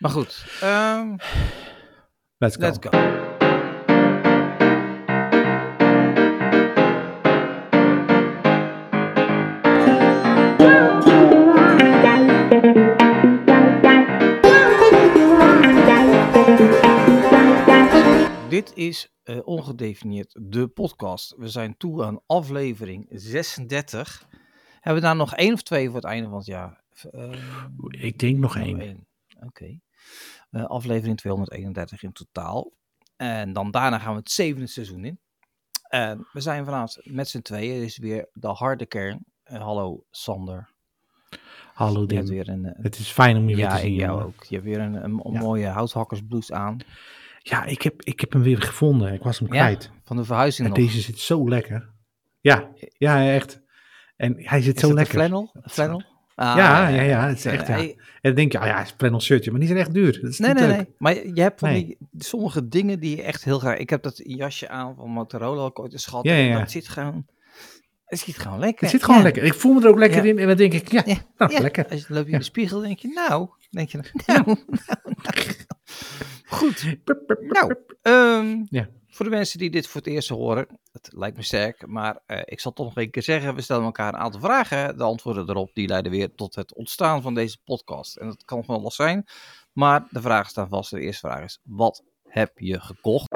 Maar goed, ehm, Let's go. let's go. Dit is eh, ongedefinieerd de podcast. We zijn toe aan aflevering 36. Hebben we daar nog één of twee voor het einde van het jaar? Ehm, Ik denk nog één. Oké. Eh, aflevering 231 in totaal. En dan daarna gaan we het zevende seizoen in. En we zijn vanavond met z'n tweeën. Is weer de harde kern. Eh, hallo Sander. Hallo Dim. weer een... eh, Het is fijn om je weer ja, te zien. ik jou ook. Je hebt weer een, een, een Ja. mooie houthakkersblouse aan. Ja, ik heb, ik heb hem weer gevonden. Ik was hem Ja, kwijt. van de verhuizing En nog. deze zit zo lekker. Ja, ja, echt. En hij zit is zo het lekker. flannel? Een flannel? Ah, Ja, ja, ja, het is echt, ja. En dan denk je, oh ja, het is een flannel shirtje, maar die zijn echt duur. Dat is Nee, niet nee, leuk. nee. Maar je hebt van Nee. die sommige dingen die je echt heel graag. Ik heb dat jasje aan van Motorola ook ooit gehad. Ja, ja, en. Dat zit gewoon. Het zit gewoon lekker. Het zit gewoon Ja. lekker. Ik voel me er ook lekker in. En dan denk ik, ja, nou, lekker. Als je loop je in de spiegel, denk je, nou, denk je, nou, nou, nou. Goed. Pup, Nou, ehm, Ja. voor de mensen die dit voor het eerst horen, het lijkt me sterk, maar eh, ik zal toch nog een keer zeggen, we stellen elkaar een aantal vragen. De antwoorden erop, die leiden weer tot het ontstaan van deze podcast. En dat kan van alles zijn, maar de vragen staan vast. De eerste vraag is, wat heb je gekocht?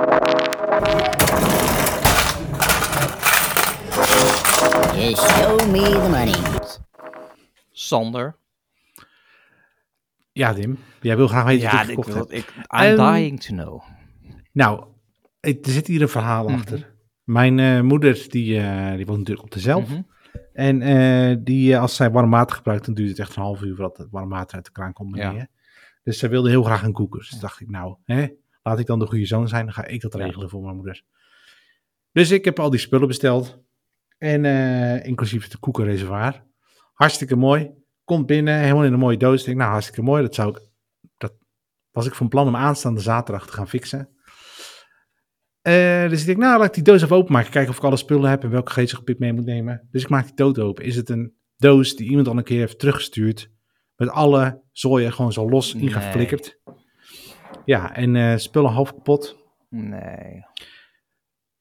You show me the money. Sander. Ja, Dim. Jij wil graag weten wat Ja, ik ik gekocht wil, heb. ik, I'm Ehm, dying to know. Nou, er zit hier een verhaal Mhm. achter. Mijn eh, moeder, die, eh, die woont natuurlijk op de zelf. Mhm. En eh, die, als zij warm water gebruikt, dan duurt het echt een half uur voordat het warm water uit de kraan komt Ja. Dus zij wilde heel graag een koeker. Dus dacht ik, nou, hè, laat ik dan de goede zoon zijn. Dan ga ik dat regelen voor mijn moeder. Dus ik heb al die spullen besteld. En inclusief de koekenreservoir. Hartstikke mooi. Komt binnen, helemaal in een mooie doos. Ik denk, nou, hartstikke mooi. Dat zou ik, dat was ik van plan om aanstaande zaterdag te gaan fixen. Eh, dus ik denk, nou, laat ik die doos even openmaken. Kijken of ik alle spullen heb en welke ik mee moet nemen. Dus ik maak die doos open. Is het een doos die iemand al een keer heeft teruggestuurd? Met alle zooien gewoon zo los Nee. ingeflikkerd. Ja, en eh, spullen half kapot. Nee.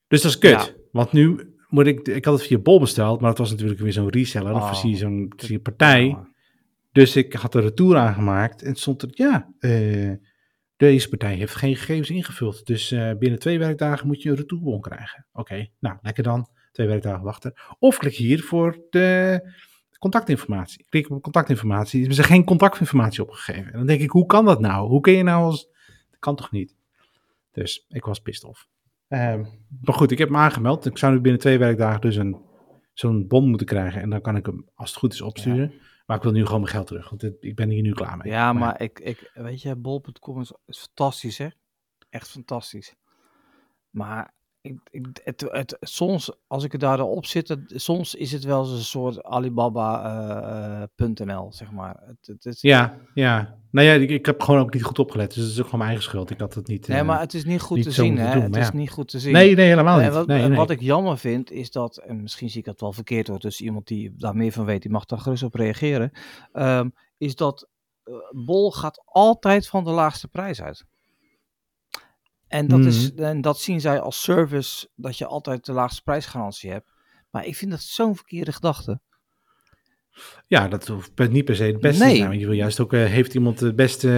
Dus dat is kut. Ja. Want nu moet ik, ik had het via Bol besteld, maar het was natuurlijk weer zo'n reseller. Of Oh, zie je zo'n partij. Dus ik had de retour aangemaakt en het stond er, ja, eh, deze partij heeft geen gegevens ingevuld. Dus eh, binnen twee werkdagen moet je een retourbon krijgen. Oké, nou, lekker dan. Twee werkdagen wachten. Of klik hier voor de contactinformatie. Klik op contactinformatie. Hebben ze geen contactinformatie opgegeven. En dan denk ik, hoe kan dat nou? Hoe kun je nou als... Dat kan toch niet? Dus ik was pissed off. Ehm, maar goed, ik heb me aangemeld. Ik zou nu binnen twee werkdagen dus een, zo'n bon moeten krijgen. En dan kan ik hem, als het goed is, opsturen. Maar ik wil nu gewoon mijn geld terug. Want dit- ik ben hier nu klaar mee. Ja, maar ik, ik, weet je, bol.com is, is fantastisch, hè? Echt fantastisch. Maar ik, ik, het, het, soms, als ik er daarop zit, het- soms is het wel eens een soort Alibaba.nl, zeg maar. Het, het, is- Ja, ja. Nou ja, ik, ik heb gewoon ook niet goed opgelet. Dus het is ook gewoon mijn eigen schuld. Ik had het niet... nee, eh, maar het is niet goed niet te zien, hè? doen, het is niet goed te zien. Nee, nee, helemaal En niet. wat, nee, en nee. wat ik jammer vind, is dat, en misschien zie ik dat wel verkeerd hoor, dus iemand die daar meer van weet, die mag daar gerust op reageren, ehm, is dat eh, Bol gaat altijd van de laagste prijs uit. En dat, is, Mhm. en dat zien zij als service, dat je altijd de laagste prijsgarantie hebt. Maar ik vind dat zo'n verkeerde gedachte. Ja, dat hoeft niet per se het beste Nee. te zijn. Want je wil juist ook, eh, heeft iemand de beste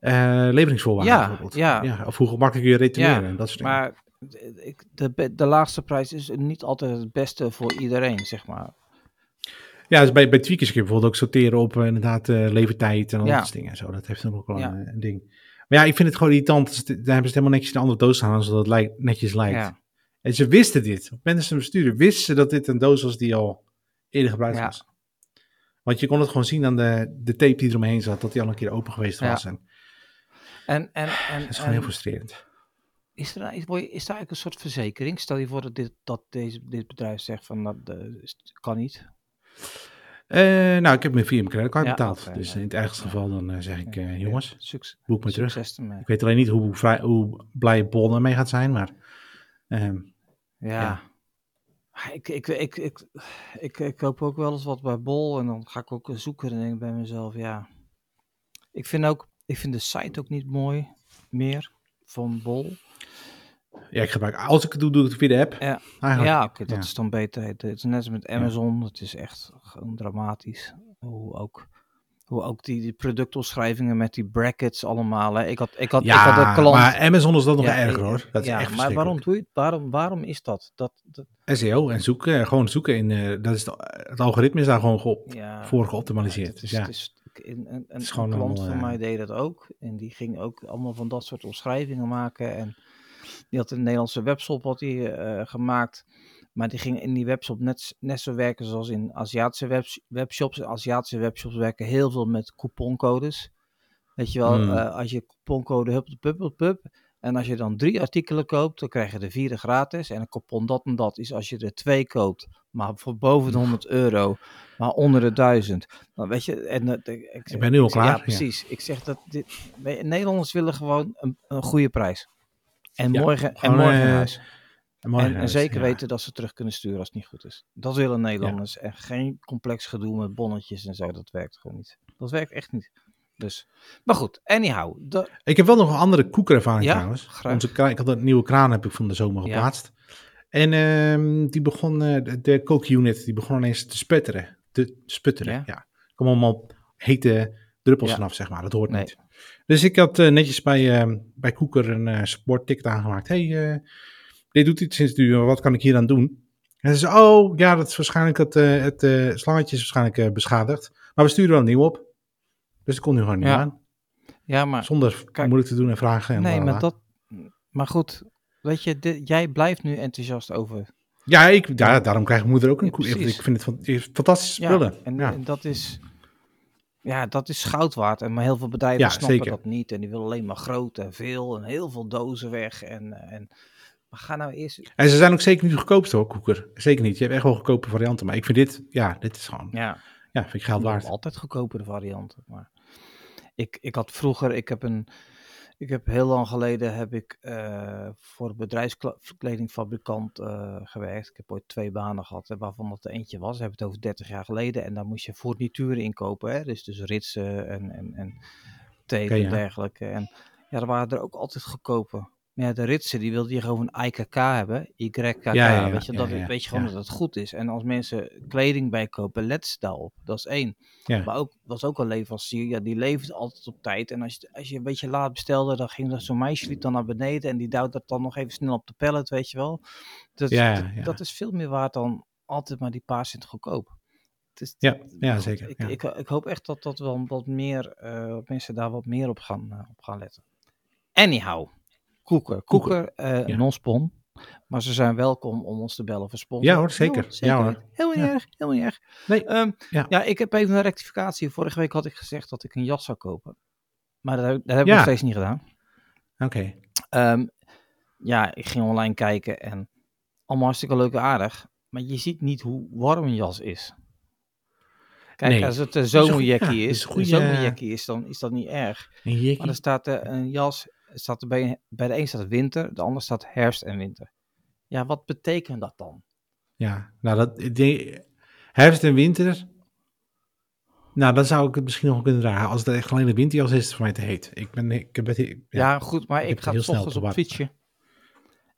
eh, eh, leveringsvoorwaarden Ja, bijvoorbeeld. ja. Of hoe gemakkelijk je retourneren Ja, en dat soort dingen. Maar de- ik, de, de laagste prijs is niet altijd het beste voor iedereen, zeg maar. Ja, dus bij, bij tweakers kun je bijvoorbeeld ook sorteren op inderdaad levertijd en al Ja. dat soort dingen. en Zo, dat heeft dan ook wel een, een ding. Maar ja, ik vind het gewoon irritant. Dan hebben ze het helemaal netjes in een andere doos staan, zodat het lijkt, netjes lijkt. Ja. En ze wisten dit. Op het moment dat ze hem sturen, wisten ze dat dit een doos was die al eerder gebruikt Ja. was. Want je kon het gewoon zien aan de, de tape die eromheen zat, dat die al een keer open geweest was. En En, en, en, dat is gewoon heel frustrerend. Is er, is, is daar eigenlijk een soort verzekering? Stel je voor dat dit, dat deze, dit bedrijf zegt van dat eh, is- kan niet. Eh, nou, ik heb me via mijn creditcard Ja, betaald. dus in het ergste geval dan eh, zeg ik, eh, jongens, Succes, boek me terug. Ik weet alleen niet hoe, vrij, hoe blij Bon ermee gaat zijn, maar ehm, Ja. Ah, Ik, ik, ik, ik, ik, ik koop ook wel eens wat bij Bol en dan ga ik ook zoeken en denk ik bij mezelf, ja. Ik vind ook, Ik vind de site ook niet mooi meer van Bol. Ja, ik gebruik, als ik het doe, doe ik het via de app. Ja, Eigenlijk. ja oké, dat ja. is dan beter. Het is net als met Amazon. Het is echt gewoon dramatisch. Hoe ook, hoe ook die, die productomschrijvingen met die brackets allemaal. Hè. Ik had, ik had, ik had een klant. maar Amazon is dat nog Ja, erger eh, hoor. Dat is ja, echt maar waarom doe je het? Waarom, waarom is dat? dat, dat SEO en zoeken, gewoon zoeken in, eh, dat is het algoritme is daar gewoon geop, ja, voor geoptimaliseerd. Ja, Dus ja. het is, een, een, klant allemaal, van eh, mij deed dat ook. En die ging ook allemaal van dat soort omschrijvingen maken. En die had een Nederlandse webshop had die, eh, gemaakt. Maar die ging in die webshop net, net zo werken zoals in Aziatische webs- webshops. Aziatische webshops werken heel veel met couponcodes. Weet je wel, Hmm. eh, als je couponcode hup, pup, pup, pup. En als je dan drie artikelen koopt, dan krijg je de vierde gratis. En een coupon dat en dat is als je er twee koopt, maar voor boven de 100 euro, maar onder de 1000. Dan weet je, en dat- ik, ben nu al klaar, Ja, ja. precies. Ik zeg dat dit, Nederlanders willen gewoon een, een goede prijs. En Ja, morgen, en morgen naar huis. En, mooi En, zeker ja. weten dat ze terug kunnen sturen als het niet goed is. Dat willen Nederlanders. En geen complex gedoe met bonnetjes en zo. Dat werkt gewoon niet. Dat werkt echt niet. Dus, maar goed, anyhow. De, Ik heb wel nog een andere koekerervaring Ja, trouwens. graag. Onze kraan, ik had een nieuwe kraan heb ik van de zomer Ja. geplaatst. En ehm, die begon, eh, de, de kookunit, die begon ineens te sputteren. Te sputteren, Ja. ja. Er allemaal hete druppels vanaf, zeg maar. Dat hoort Nee. niet. Dus ik had eh, netjes bij, ehm, bij Koeker een eh support ticket aangemaakt. hey, eh, dit doet iets sinds nu, wat kan ik hier aan doen? En ze zei, oh, ja, dat is waarschijnlijk het, eh, het eh, slangetje is waarschijnlijk eh, beschadigd. Maar we sturen wel een nieuw op. Dus ik kon nu gewoon niet Ja. aan. ja, maar, Zonder kijk, moeilijk te doen en vragen. En nee, maar, dat, maar goed. Weet je, dit- jij blijft nu enthousiast over. Ja, ik, ja, daarom krijgt moeder ook een Ja, koe. Ik vind het fan- fantastische Ja, spullen. en, ja. en dat is. Ja, dat is goud waard. En maar heel veel bedrijven Ja, snappen zeker. dat niet. En die willen alleen maar groot en veel en heel veel dozen weg. En, en, maar ga nou eerst. En ze zijn ook zeker niet de goedkoopste hoor, koeker. Zeker niet. Je hebt echt wel goedkope varianten. Maar ik vind dit, ja, dit is gewoon, ja, Ja, vind ik geld waard. altijd goedkopere varianten. Maar ik, ik had vroeger, ik heb een. Ik heb heel lang geleden heb ik eh, voor een bedrijfskledingfabrikant eh, gewerkt. Ik heb ooit twee banen gehad, hè, waarvan dat er eentje was. We hebben het over 30 jaar geleden. En daar moest je fournituren inkopen. Hè? Dus, dus ritsen en, en, en tape en ja. dergelijke. En ja, er waren er ook altijd goedkope. Ja, de ritsen, die wilde je gewoon een IKK hebben. YKK, Ja, weet je, dat, ja, weet je gewoon dat het goed is. En als mensen kleding bijkopen, let ze daarop. Dat is één. Maar ook, was ook een leverancier, ja, die levert altijd op tijd. En als je, als je een beetje laat bestelde, dan ging zo'n meisje liep dan naar beneden en die duwt dat dan nog even snel op de pallet, weet je wel. Dat, Ja, dat, ja. dat is veel meer waard dan altijd maar die paar cent goedkoop. Is, Ja, ja, zeker, Ik, ja. Ik, ik hoop echt dat, dat wel wat meer, eh, mensen daar wat meer op gaan, eh, op gaan letten. Anyhow, Koeker. Koeker, eh ja. non-spon. Maar ze zijn welkom om ons te bellen voor sponsor. Ja hoor, zeker. Ja hoor. Heel Ja. erg, heel erg. Nee, Ehm, ja. ja. ik heb even een rectificatie. Vorige week had ik gezegd dat ik een jas zou kopen. Maar dat, heb- dat heb ik nog steeds niet gedaan. Oké. Ehm, ja, ik ging online kijken en allemaal hartstikke leuk en aardig. Maar je ziet niet hoe warm een jas is. Kijk, Nee. als het een zomerjackie is, is een goeie- zomerjackie is, dan is dat niet erg. Een Maar er staat er een jas, staat bij, bij de een staat winter, de ander staat herfst en winter. Ja, wat betekent dat dan? Ja, nou dat, herfst en winter. Nou, dan zou ik het misschien nog kunnen dragen. Als het echt alleen de winterjas is, is het voor mij te heet. Ik ben, ik heb het, Ja, ja. goed, maar ik ik, ga ochtends op fietsje.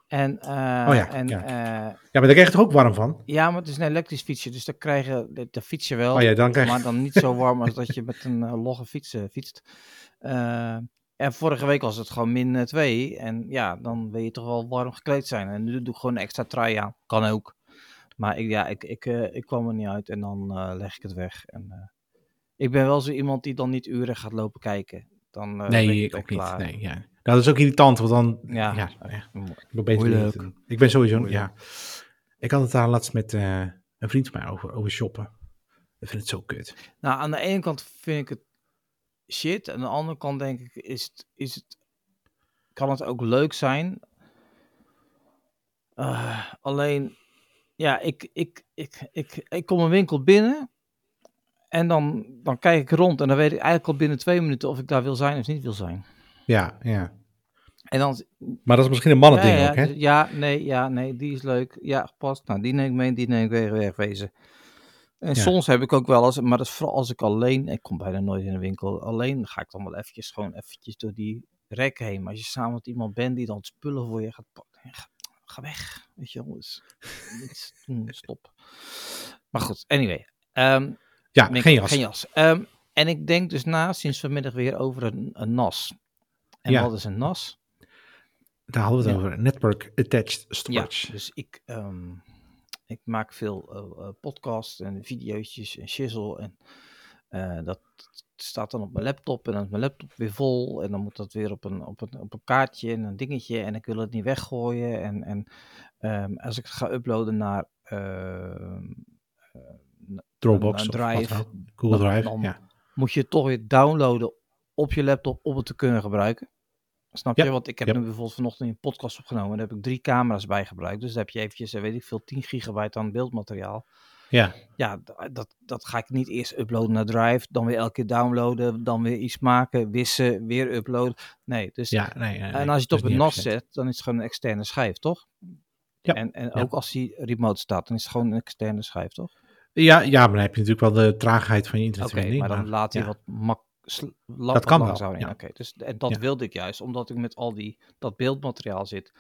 En, eh, Oh ja, en, ja. eh, ja, maar daar krijg je toch ook warm van? ja, maar het is een elektrisch fietsje, dus dan krijg je, de, de fiets je wel, Oh ja, dan krijg je... maar dan niet zo warm als dat je met een eh, logge fiets fietst. Eh, en vorige week was het gewoon min 2 en ja, dan wil je toch wel warm gekleed zijn. En nu doe ik gewoon een extra trui aan, kan ook. Maar ik, ja, ik, ik, eh, ik kwam er niet uit en dan eh, leg ik het weg. En, eh, ik ben wel zo iemand die dan niet uren gaat lopen kijken. Dan, eh, ben nee, ik ook niet. Nee, ja. Dat is ook irritant, want dan... Ja. Ja, ja, Mo- ik ben Moeilijk. Ik ben sowieso... Moeilijk. Ja. Ik had het daar laatst met eh, een vriend van mij over, over shoppen. Ik vind het zo kut. Nou, aan de ene kant vind ik het shit. Aan de andere kant denk ik, is het, is het, kan het ook leuk zijn. Eh, alleen, ja, ik, ik, ik, ik, ik kom een winkel binnen. En dan, dan kijk ik rond. En dan weet ik eigenlijk al binnen twee minuten of ik daar wil zijn of niet wil zijn. Ja, ja. En dan, Maar dat is misschien een mannending ja, ja, ook, hè? ja, nee, ja, nee, die is leuk. Ja, gepast. Nou, die neem ik mee, die neem ik weer wegwezen. En Ja. soms heb ik ook wel eens, maar dat is vooral als ik alleen, ik kom bijna nooit in de winkel, alleen ga ik dan wel eventjes gewoon eventjes door die rek heen. Maar als je samen met iemand bent die dan spullen voor je gaat pakken, ga, ga weg, weet je wel. Dus, doen, stop. Maar goed, anyway. Ehm, Ja, geen jas. Geen jas. Ehm, en ik denk dus na sinds vanmiddag weer over een, een NAS. En Ja. wat is een NAS? Daar hadden we het Ja. over. Network Attached Ja, Storage. dus ik, ehm, ik maak veel eh, eh, podcasts en video's en shizzle. En eh, dat staat dan op mijn laptop en dan is mijn laptop weer vol. En dan moet dat weer op een, op een, op een kaartje en een dingetje. En ik wil het niet weggooien. En, en ehm, als ik het ga uploaden naar ehm, eh, Dropbox een of drive, ook. Google Drive. dan- ja. moet je het toch weer downloaden op je laptop om het te kunnen gebruiken. Snap Ja, je? Want ik heb ja. nu bijvoorbeeld vanochtend een podcast opgenomen. Daar heb ik drie camera's bij gebruikt. Dus daar heb je eventjes, eh, weet ik veel, 10 gigabyte aan beeldmateriaal. ja. Ja, dat, dat ga ik niet eerst uploaden naar Drive. Dan weer elke keer downloaden. Dan weer iets maken, wissen, weer uploaden. Nee, dus... ja nee, nee, nee, en als je het op een NAS zet, dan is het gewoon een externe schijf, toch? Ja, En, en ja. ook als die remote staat, dan is het gewoon een externe schijf, toch? Ja, ja, maar dan heb je natuurlijk wel de traagheid van je Oké, internetverbinding. maar dan laat hij wat mak Dat kan wel, ja. Oké, dus en dat Ja. wilde ik juist, omdat ik met al die dat beeldmateriaal zit.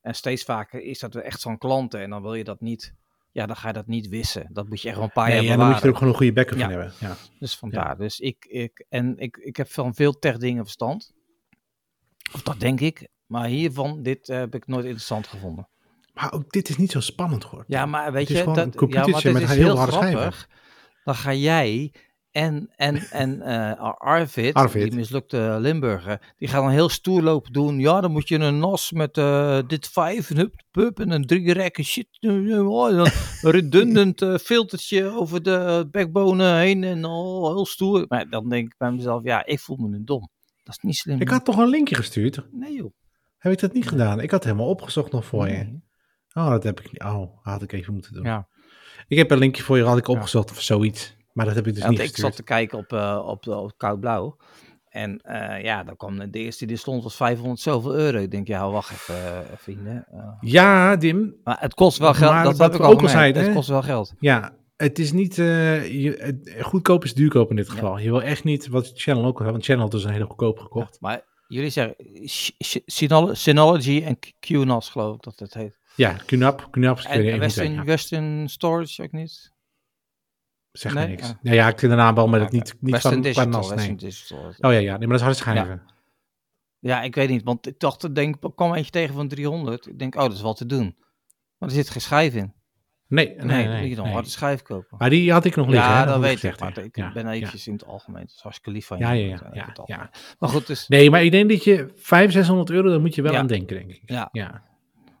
En steeds vaker is dat echt zo'n klanten en dan wil je dat niet. Ja, dan ga je dat niet wissen. Dat moet je echt wel een paar Nee, jaar ja, dan moet je er bewaren. ook gewoon een goede backup Ja. van hebben. Ja. Dus vandaar. Dus ik, ik en ik, ik heb van veel tech dingen verstand. Of dat denk ik. Maar hiervan, dit eh, heb ik nooit interessant gevonden. Maar ook dit is niet zo spannend hoor. Ja, maar weet je, dat, een ja, computertje maar het met is heel heel harde schijven. Dan ga jij en, en, en eh, Arvid, Arvid. die mislukte Limburger, die gaan dan heel stoer lopen doen. Ja, dan moet je een NAS met eh, dit vijf, en hup, pup en een drie rekken shit. oh, een redundant eh, filtertje over de backbone heen en oh, heel stoer. Maar dan denk ik bij mezelf, ja, ik voel me nu dom. Dat is niet slim. Ik had toch een linkje gestuurd? Nee joh. Heb ik dat niet gedaan? Ik had helemaal opgezocht nog voor je. Oh, dat heb ik niet. Oh, had ik even moeten doen. Ja. Ik heb een linkje voor je, had ik opgezocht of zoiets. Maar dat heb ik dus niet want ik zat te kijken op, eh, op, de- op Koud Blauw. En eh, ja, dan kwam de, eerste die stond was 500 zoveel euro. Ik denk, ja, wacht even, eh, vrienden. Ja, Dim. maar het kost wel geld. Maar dat heb ik ook al zeiden, Het kost wel geld. Ja, het is niet... je, goedkoop is duurkoop in dit geval. Je wil echt niet, wat Channel ook al want Channel had dus een hele goedkoop gekocht. Maar jullie zeggen Synology en QNAS geloof ik dat het heet. Ja, QNAP. QNAP is En Western. Western Storage ook niet? Zeg nee, niks. Ja, ja, ik ken de naam wel, maar dat niet, niet Western van Digital. Western nee. Digital. Oh ja, ja, nee, maar dat is harde schijven. Ja, ik weet niet, want ik dacht, ik denk, ik kwam eentje tegen van 300. Ik denk, oh, dat is wat te doen. Maar er zit geen schijf in. Nee, nee, Nee, nee. moet je dan nee. harde schijf kopen. Maar die had ik nog liggen. ja, hè, dat ik weet ik. gezegd Maar ik Ja, ben ja. eventjes in het algemeen. Dat is hartstikke lief van je. Ja, ja, ja, ja, het. Maar goed, dus, Nee, maar ik denk dat je 500, 600 euro, daar moet je wel aan denken, denk ik. Ja. ja.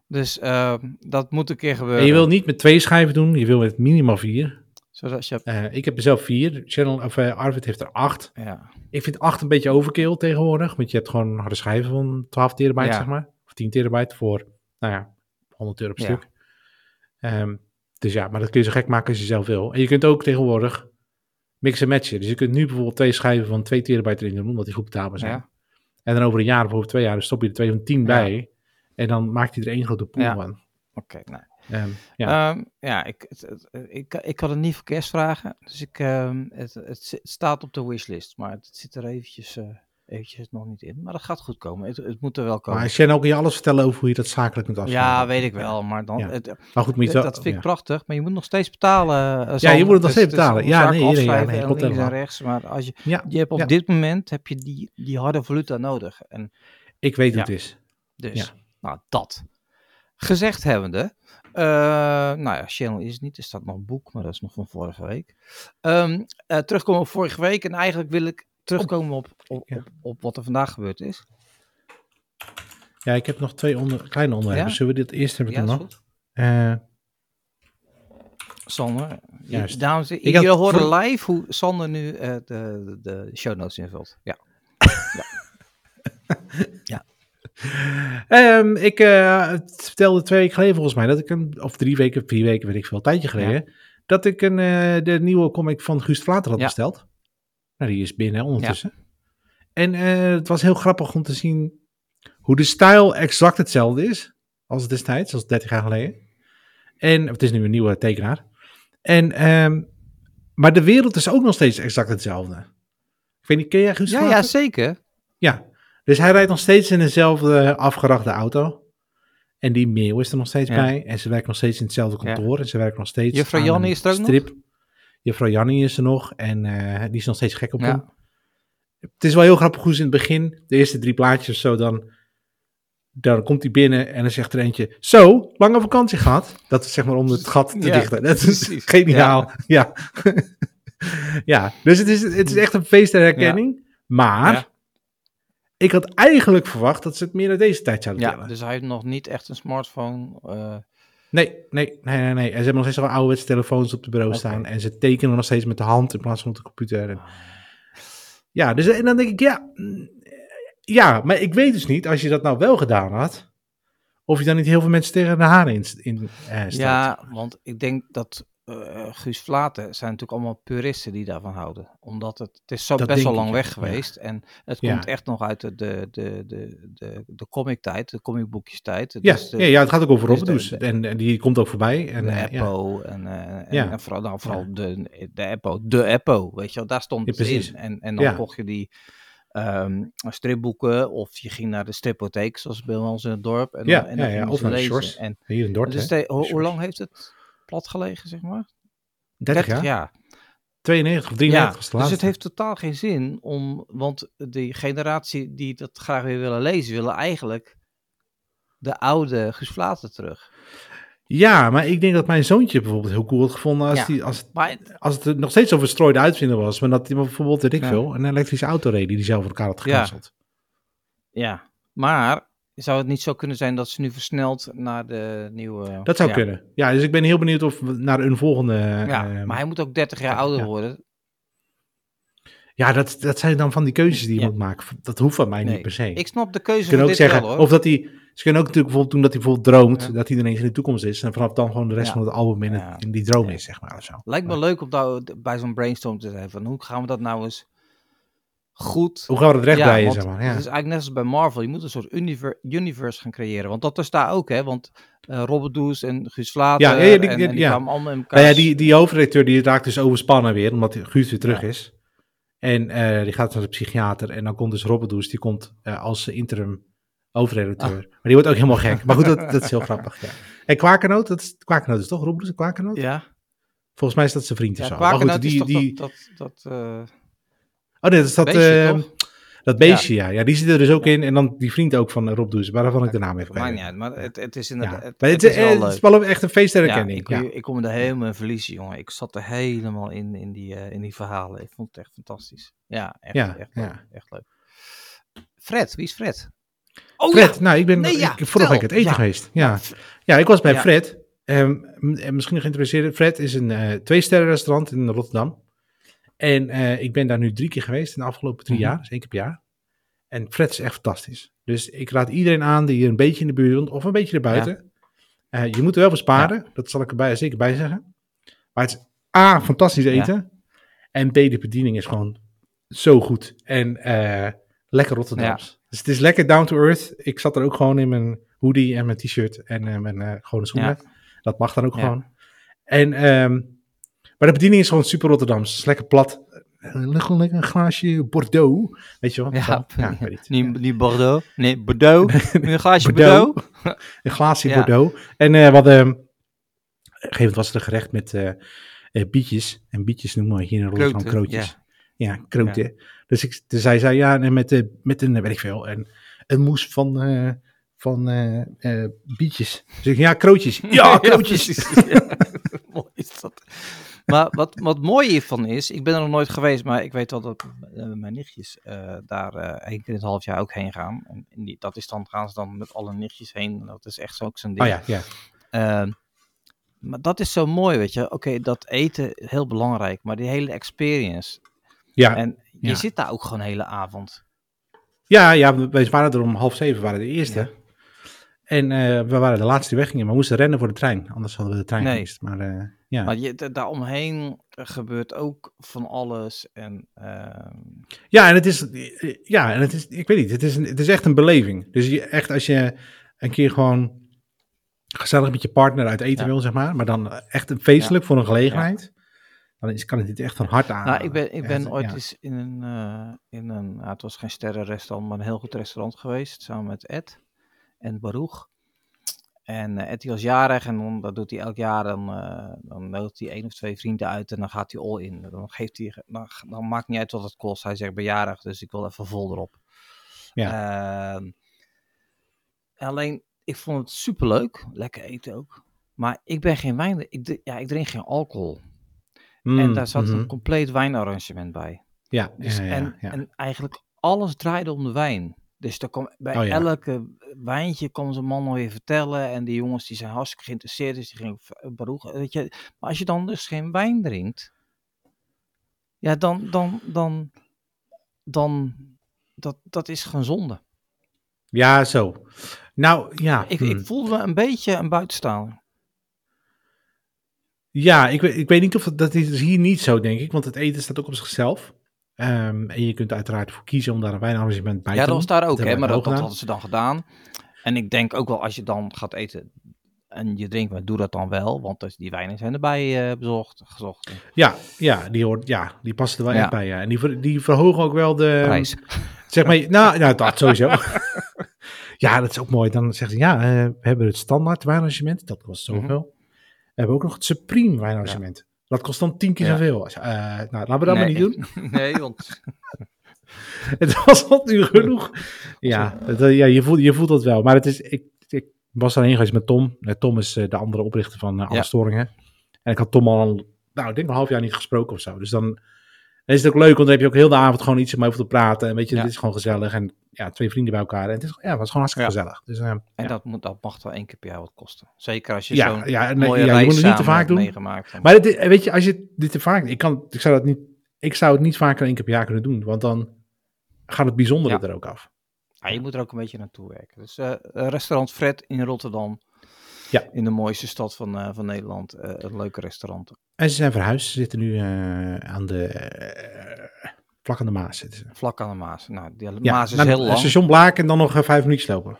dus ehm, dat moet een keer gebeuren. En je wil niet met twee schijven doen, je wil met minimaal vier. Je... Eh, ik heb er zelf vier. Channel, of, eh, Arvid heeft er acht. Ja, Ik vind acht een beetje overkill tegenwoordig, want je hebt gewoon harde schijven van 12 terabyte, Ja. zeg maar. Of 10 terabyte voor, nou ja, 100 euro per stuk. Ehm, dus ja, maar dat kun je zo gek maken als je zelf wil. En je kunt ook tegenwoordig mixen en matchen. Dus je kunt nu bijvoorbeeld twee schijven van 2 terabyte erin doen, omdat die goed betaalbaar zijn. ja. En dan over een jaar of over twee jaar dan stop je er twee van 10 bij. En dan maakt hij er één grote pool Ja. van. oké. nou. Ehm, ja. Ja, ja ik, het, het- ik, ik had het niet voor kerstvragen. Dus ik, ehm, het, het, staat op de wishlist. Maar het zit er eventjes, eh, eventjes nog niet in. Maar dat gaat goed komen. Het, het moet er wel komen. maar Shannon ook je alles vertellen over hoe je dat zakelijk kunt afsluiten. ja, weet ik wel. Maar dan, Ja. het, Maar goed, moet je dat vind ik ja. prachtig. Maar je moet nog steeds betalen. eh, Ja, je moet het nog steeds betalen. Ja, nee, nee, ja, nee, klopt links en helemaal. rechts. Maar als je, je hebt op dit moment heb je die, die harde valuta nodig. En ik weet hoe het is. Dus, nou, dat. Gezegd hebbende, eh nou ja, Channel is het niet, er staat nog een boek, maar dat is nog van vorige week. Ehm, eh, terugkomen op vorige week en eigenlijk wil ik terugkomen op, op, Ja. op, op wat er vandaag gebeurd is. Ja, ik heb nog twee onder, kleine onderwerpen. Ja? Zullen we dit eerst hebben Ja, dan is nog? Eh, Sander, je- Juist. dames had jullie horen live hoe Sander nu de, de, show notes invult. Ja. Ehm, ik eh, vertelde twee weken geleden volgens mij dat ik een, of drie weken, vier weken, weet ik veel, een tijdje geleden, dat ik een, eh, de nieuwe comic van Guus Vlater had Ja. besteld. Nou, die is binnen ondertussen. En eh, het was heel grappig om te zien hoe de stijl exact hetzelfde is als destijds, als 30 jaar geleden. En het is nu een nieuwe tekenaar. En ehm, Maar de wereld is ook nog steeds exact hetzelfde. Ik weet niet, ken jij Guus Ja, Vlater? ja, zeker. Ja, dus hij rijdt nog steeds in dezelfde afgerachte auto. En die meeuw is er nog steeds Ja. bij. En ze werkt nog steeds in hetzelfde kantoor. En ze werkt nog steeds Juffrouw Jannie is er ook nog? strip. Juffrouw Jannie is er nog. En eh, die is nog steeds gek op Ja. hem. Het is wel heel grappig hoe ze in het begin, de eerste drie plaatjes of zo, dan, dan komt hij binnen en dan zegt er eentje, zo, lange vakantie gehad. Dat is zeg maar om het gat te dichten. Dat is precies. geniaal. Ja. Ja. dus het is, het is echt een feest der herkenning. Maar. Ik had eigenlijk verwacht dat ze het meer naar deze tijd zouden Ja, tellen. dus hij heeft nog niet echt een smartphone. eh, Nee, nee, nee, nee, nee. En ze hebben nog steeds wel ouderwetse telefoons op de bureau staan. En ze tekenen nog steeds met de hand in plaats van op de computer. En, ja, dus en dan denk ik, ja, mm, ja, maar ik weet dus niet, als je dat nou wel gedaan had, of je dan niet heel veel mensen tegen de haren in, in eh, stelt. ja, want ik denk dat eh, Guus Vlaten zijn natuurlijk allemaal puristen die daarvan houden. Omdat het, het is zo Dat best wel lang ik, weg ja. geweest. En het Ja. komt echt nog uit de, de, de, de, de, de comic-tijd, de comicboekjes-tijd. Ja, Dus de, ja, ja, het gaat ook over dus de- En, en die komt ook voorbij. En, de eh, ja. Eppo en, en, en vooral, nou, vooral de, de Eppo. De Eppo, weet je wel, daar stond het in. En, en dan kocht je die ehm, stripboeken of je ging naar de stripotheek, zoals bij ons in het dorp. En, Ja, dan, en ja, dan ja, of naar de. Shores. En, Hier in Dordt, dus hoe lang heeft het plat gelegen, zeg maar? 30 jaar? jaar. 92 of 93 Ja, de dus het heeft totaal geen zin om, want die generatie die dat graag weer willen lezen, willen eigenlijk de oude Guus Vlater terug. Ja, maar ik denk dat mijn zoontje bijvoorbeeld heel cool had gevonden als, Ja. die, als, Maar als het nog steeds zo verstrooide uitvinder was. Maar dat hij bijvoorbeeld, weet ik Ja. veel, een elektrische auto reed die hij zelf voor elkaar had Ja. gecanceld. ja, maar zou het niet zo kunnen zijn dat ze nu versneld naar de nieuwe... Dat zou ja. kunnen. Ja, dus ik ben heel benieuwd of we naar een volgende... Ja, eh, maar hij moet ook 30 jaar ja, ouder ja. worden. ja dat, dat zijn dan van die keuzes die je Ja. moet maken. Dat hoeft van mij Nee, niet per se. Ik snap de keuze Ze kunnen ook dit zeggen, wel, of dat hij... Ze kunnen ook natuurlijk bijvoorbeeld doen dat hij bijvoorbeeld droomt, dat hij ineens in de toekomst is. En vanaf dan gewoon de rest van het album in, het- in die droom is, zeg maar. Of zo. Lijkt me leuk om daar bij zo'n brainstorm te zijn van hoe gaan we dat nou eens goed Hoe gaan we dat recht Ja, zeg maar. Het Ja. is eigenlijk net als bij Marvel. Je moet een soort univer- universe gaan creëren. Want dat is daar ook, hè. Want eh Robert Does en Guus Vlater Ja, die- en, die- en die ja. kwamen allemaal in elkaar. Ja, die, die hoofdredacteur die raakt dus overspannen weer, omdat Guus weer terug is. En eh, die gaat naar de psychiater. En dan komt dus Robbedoes, die komt eh, als interim hoofdredacteur. Ah. Maar die wordt ook helemaal gek. Maar goed, dat, dat is heel grappig, ja. En Kwakernoot, dat is, Kwakernoot is toch en Kwakernoot? Ja, Volgens mij is dat zijn vriend of zo. Maar goed, is die, toch die, dat... dat, dat oh nee, dat is dat, beestje, eh, dat beestje, ja. ja. Die zit er dus ook in. En dan die vriend ook van uh, Rob Does, waarvan ik de naam even Maakt uit, maar het, het is inderdaad... Het, Maar het het, is eh, wel het leuk. is wel echt een feest herkenning. ik, ik kom er helemaal in verliezen, jongen. Ik zat er helemaal in, in, die, eh, in die verhalen. Ik vond het echt fantastisch. Ja, echt, Ja, echt. Leuk, echt leuk. Fred, wie is Fred? Oh Fred, nou, ik ben Nee, ik, vorige week het eten geweest. Ja. ja, ik was bij. Fred. M- en misschien geïnteresseerd. Fred is een eh twee-sterren restaurant in Rotterdam. En eh, ik ben daar nu drie keer geweest in de afgelopen drie Mhm. jaar. Dus één keer per jaar. En Fred is echt fantastisch. Dus ik raad iedereen aan die hier een beetje in de buurt woont of een beetje erbuiten. Eh, je moet er wel voor sparen. Dat zal ik erbij zeker bij zeggen. Maar het is A, fantastisch Ja. eten. En B, de bediening is gewoon zo goed. En eh, lekker Rotterdams. Dus het is lekker down to earth. Ik zat er ook gewoon in mijn hoodie en mijn t-shirt en mijn gewone schoenen. Dat mag dan ook Ja. gewoon. En, ehm, maar de bediening is gewoon super Rotterdams. Het is lekker plat. Eh, Lekker lekker een glaasje Bordeaux. Weet je wel? Ja, Zo. ja ik weet niet. Niet, niet Bordeaux. Nee, Bordeaux. een glaasje Bordeaux. Bordeaux. Een glaasje Ja. Bordeaux. En eh, we hadden... Op een gegeven moment was er een gerecht met eh, eh, bietjes. En bietjes noemen we hier in Rotterdam Kroten, krootjes. Ja, kroten. Dus ik, dus hij zei ja, en met, eh, met een, weet ik veel, een, een moes van, eh, van eh, eh, bietjes. Dus ik, ja, krootjes. Ja, krootjes. Ja. Mooi is dat. Maar wat, wat mooi hiervan is, ik ben er nog nooit geweest, maar ik weet wel dat eh, mijn nichtjes eh, daar eh één keer in het half jaar ook heen gaan. En die, dat is dan, gaan ze dan met alle nichtjes heen. Dat is echt zo ook zo'n ding. oh ja, ja. Ehm, maar dat is zo mooi, weet je. Oké, dat eten heel belangrijk, maar die hele experience. Ja, En je ja. zit daar ook gewoon een hele avond. ja, ja, we we waren er om half zeven, waren de eerste. Ja. En eh, we waren de laatste die weggingen, maar we moesten rennen voor de trein. Anders hadden we de trein Nee. gemist. Maar eh, ja. Maar je, da- daaromheen gebeurt ook van alles. En ehm, Ja, en het is, ja, en het is, ik weet niet, het is, een, het is echt een beleving. Dus je, echt als je een keer gewoon gezellig met je partner uit eten Ja. wil, zeg maar, maar dan echt een feestelijk voor een gelegenheid, dan is, kan het niet echt van hart aan. Nou, ik ben, ik ben Echt, ooit eens in een, eh, in een nou, het was geen sterrenrestaurant, maar een heel goed restaurant geweest, samen met Ed en Baruch. En eh, Ed die was jarig en dan, dat doet hij elk jaar, dan, eh dan nodigt hij één of twee vrienden uit en dan gaat hij all in. Dan, geeft hij, dan, dan maakt niet uit wat het kost. Hij zegt, ben jarig, dus ik wil even vol erop. Ehm, alleen, ik vond het superleuk, lekker eten ook. Maar ik ben geen wijn, ik, ja, ik drink geen alcohol. en Mm, daar zat een compleet wijnarrangement bij. Ja, Dus, ja, ja, en, ja. en eigenlijk alles draaide om de wijn. Dus er kwam, bij Oh ja. elke wijntje kwam zijn man alweer vertellen. En die jongens die zijn hartstikke geïnteresseerd. Dus die gingen Baruch, weet je. Maar als je dan dus geen wijn drinkt. Ja, dan, dan, dan, dan, dat, dat is gewoon zonde. ja, zo. Nou, ja. Ik, hm. ik voelde me een beetje een buitenstaander. Ja, ik weet, ik weet niet of het, dat is hier niet zo, denk ik. Want het eten staat ook op zichzelf. Ehm, en je kunt er uiteraard voor kiezen om daar een wijnarrangement bij Ja, te dat doen. was daar ook, hè. Maar dat, dat hadden ze dan gedaan. En ik denk ook wel, als je dan gaat eten en je drinkt, maar doe dat dan wel. Want die wijnen zijn erbij eh, bezocht, gezocht. Ja, ja, die, hoort, ja, die passen er wel Ja. echt bij. Ja. En die, ver- die verhogen ook wel de... Prijs. Zeg maar, nou, nou dat sowieso. ja, dat is ook mooi. Dan zeggen ze, ja, eh, we hebben het standaard wijnarrangement. Dat kost Mhm. zoveel. We hebben ook nog het supreme wijnarrangement. Dat kost dan tien keer Ja. zoveel. Eh, nou, laten we dat maar niet doen. nee, want Het was al nu genoeg. Ja, het, eh, ja je, voelt, je voelt dat wel. Maar het is, ik, ik was daarheen geweest met Tom. Tom is eh, de andere oprichter van eh, Alle Ja. Storingen. En ik had Tom al, nou, ik denk een half jaar niet gesproken of zo. Dus dan is het ook leuk, want dan heb je ook heel de avond gewoon iets om over te praten. En weet je, Ja. het is gewoon gezellig. En ja, twee vrienden bij elkaar. En het, is, ja, het was gewoon hartstikke gezellig. Dus, eh, en ja. dat, moet, dat mag wel één keer per jaar wat kosten. Zeker als je Ja, zo'n ja, nee, mooie ja, je reis moet het niet te vaak hebt doen. meegemaakt. Maar het, is- weet je, als je dit te vaak... Ik, kan, ik, zou dat niet, ik zou het niet vaker één keer per jaar kunnen doen. Want dan gaat het bijzondere Ja. er ook af. Ja, je moet er ook een beetje naartoe werken. Dus eh, eh, restaurant Fred in Rotterdam. Ja. In de mooiste stad van, eh, van Nederland. eh, een leuke restaurant. En ze zijn verhuisd. Ze zitten nu eh, aan de... eh, vlak aan de Maas zitten ze. Vlak aan de Maas. Nou, die Ja, Maas is naar- heel lang. Station Blaak en dan nog eh, vijf minuutjes lopen.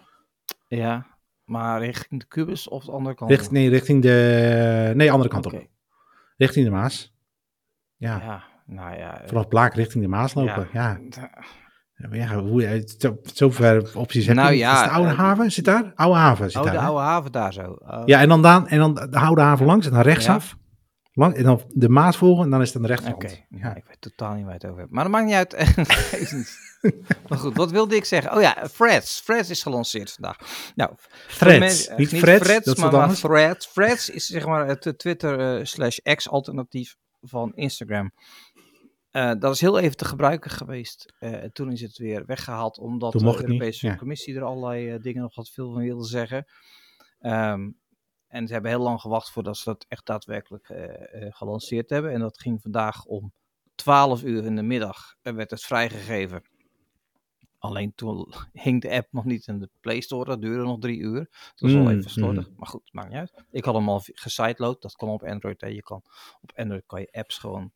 Ja, maar richting de Kubus of de andere kant? Richt, nee, richting de... Nee, andere kant Oké. op. Richting de Maas. Ja, Ja, nou ja. eh, vanaf Blaak richting de Maas lopen. Ja, ja. Ja. hoe, zo, zover opties heb je Nou ja, Is de oude eh, haven? Zit daar? Oude haven zit Oh, daar. de hè? oude haven daar zo. Oh. Ja, en dan, dan, en dan de oude haven langs en dan rechtsaf. Lang, en dan de Maas volgen en dan is het aan de rechterkant. Oké, Ja. ja. ik weet totaal niet waar je het over hebt. Maar dat maakt niet uit. Maar goed, wat wilde ik zeggen? Oh ja, Freds. Freds is gelanceerd vandaag. Nou, mensen- niet Freds, maar, maar. Threads. Freds is zeg maar het eh, Twitter eh, slash X alternatief van Instagram. Eh, dat is heel even te gebruiken geweest. Eh, en toen is het weer weggehaald, omdat de Europese ja. Commissie er allerlei eh, dingen nog wat veel van wilde zeggen. Ehm, en ze hebben heel lang gewacht voordat ze dat echt daadwerkelijk gelanceerd hebben. En dat ging vandaag om 12 uur in de middag eh, werd het vrijgegeven. Alleen toen hing de app nog niet in de Play Store. Dat duurde nog drie uur. Dat was Mm, wel even slordig. Maar goed, maakt niet uit. Ik had hem al gesideload. Dat kan op Android. Hè. Je kan, op Android kan je apps gewoon.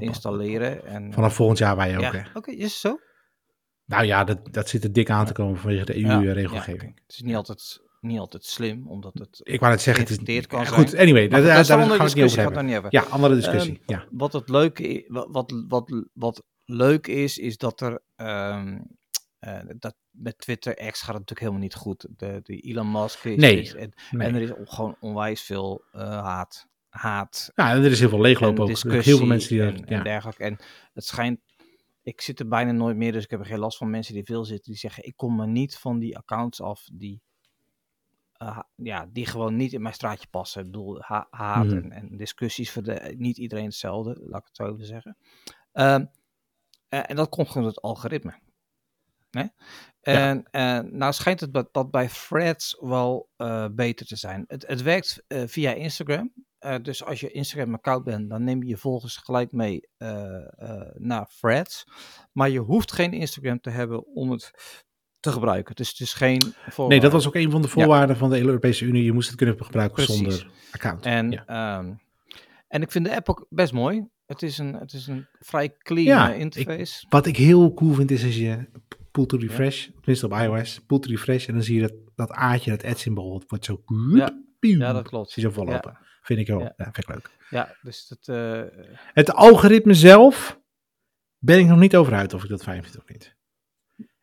Installeren. En, Vanaf volgend jaar wij ook, ja? Oké, is het zo? Nou ja, dat, dat zit er dik aan te komen vanwege de EU-regelgeving. Het is niet altijd, niet altijd slim, omdat het Ik wou net zeggen, het is... kan Goed, zijn. anyway, daar, daar, dat is daar gaan we het niet over hebben. niet. Ja, andere discussie. ja. Wat het leuke i- wat, wat, wat, wat leuk is, is dat er ehm, eh, dat met Twitter X gaat het natuurlijk helemaal niet goed. De, de Elon Musk is, Nee, is- en, Nee. en er is on- gewoon onwijs veel eh, haat. Haat Ja, en er is heel veel leegloop ook. Heel veel mensen die dat... en Ja. dergelijke. En het schijnt, ik zit er bijna nooit meer, dus ik heb er geen last van mensen die veel zitten. Die zeggen, ik kom me niet van die accounts af die, eh, ja, die gewoon niet in mijn straatje passen. Ik bedoel, ha- haat Mhm. en, en discussies, voor de, niet iedereen hetzelfde, laat ik het zo even zeggen. Ehm, eh, en dat komt gewoon door het algoritme. Hè? En nou schijnt het dat, dat bij threads wel eh, beter te zijn. Het, het werkt via Instagram. Eh, dus als je Instagram-account bent, dan neem je je volgers gelijk mee eh, eh, naar threads. Maar je hoeft geen Instagram te hebben om het te gebruiken. Dus het is geen Nee, dat was ook een van de voorwaarden van de hele Europese Unie. Je moest het kunnen gebruiken Precies. zonder account. En, Ja. ehm, en ik vind de app ook best mooi. Het is een, het is een vrij clean Ja, interface. Wat ik heel cool vind is als je pull to refresh, tenminste op iOS, pull to refresh en dan zie je dat, dat aardje, dat ad-symbool, het wordt zo... Ja, dat klopt. Zie je zo vollopen. Vind ik wel, Ja. ja. vind ik leuk. Ja, dus dat... eh, Het algoritme zelf ben ik nog niet over uit of ik dat fijn vind of niet.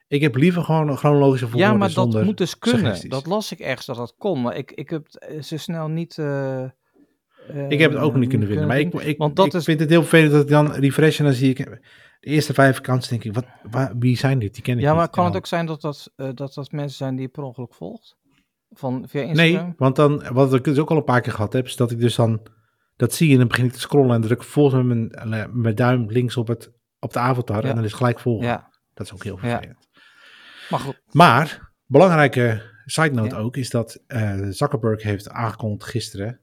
Ik heb liever gewoon een chronologische volgorde ja, maar dat moet dus kunnen. suggesties. Dat las ik ergens dat dat kon. Maar ik, ik heb het eh, zo snel niet... eh, Ik heb het ook niet kunnen vinden. Maar ik, ik, Want dat ik is- vind het heel vervelend dat ik dan refresh en dan zie ik de eerste vijf accounts denk ik, wat, waar, wie zijn dit? Die ken ik Ja, niet. maar kan En het ook zijn dat dat, dat dat mensen zijn die je per ongeluk volgt? Van, via Instagram? Nee, want dan, wat ik dus ook al een paar keer gehad heb, is dat ik dus dan, dat zie je en dan begin ik te scrollen en druk volgens mijn, eh, mijn duim links op, het, op de avatar Ja. en dan is gelijk volgen. Ja, Dat is ook heel Ja. vervelend. maar goed. Maar, belangrijke side note Ja. ook, is dat eh, Zuckerberg heeft aangekondigd gisteren,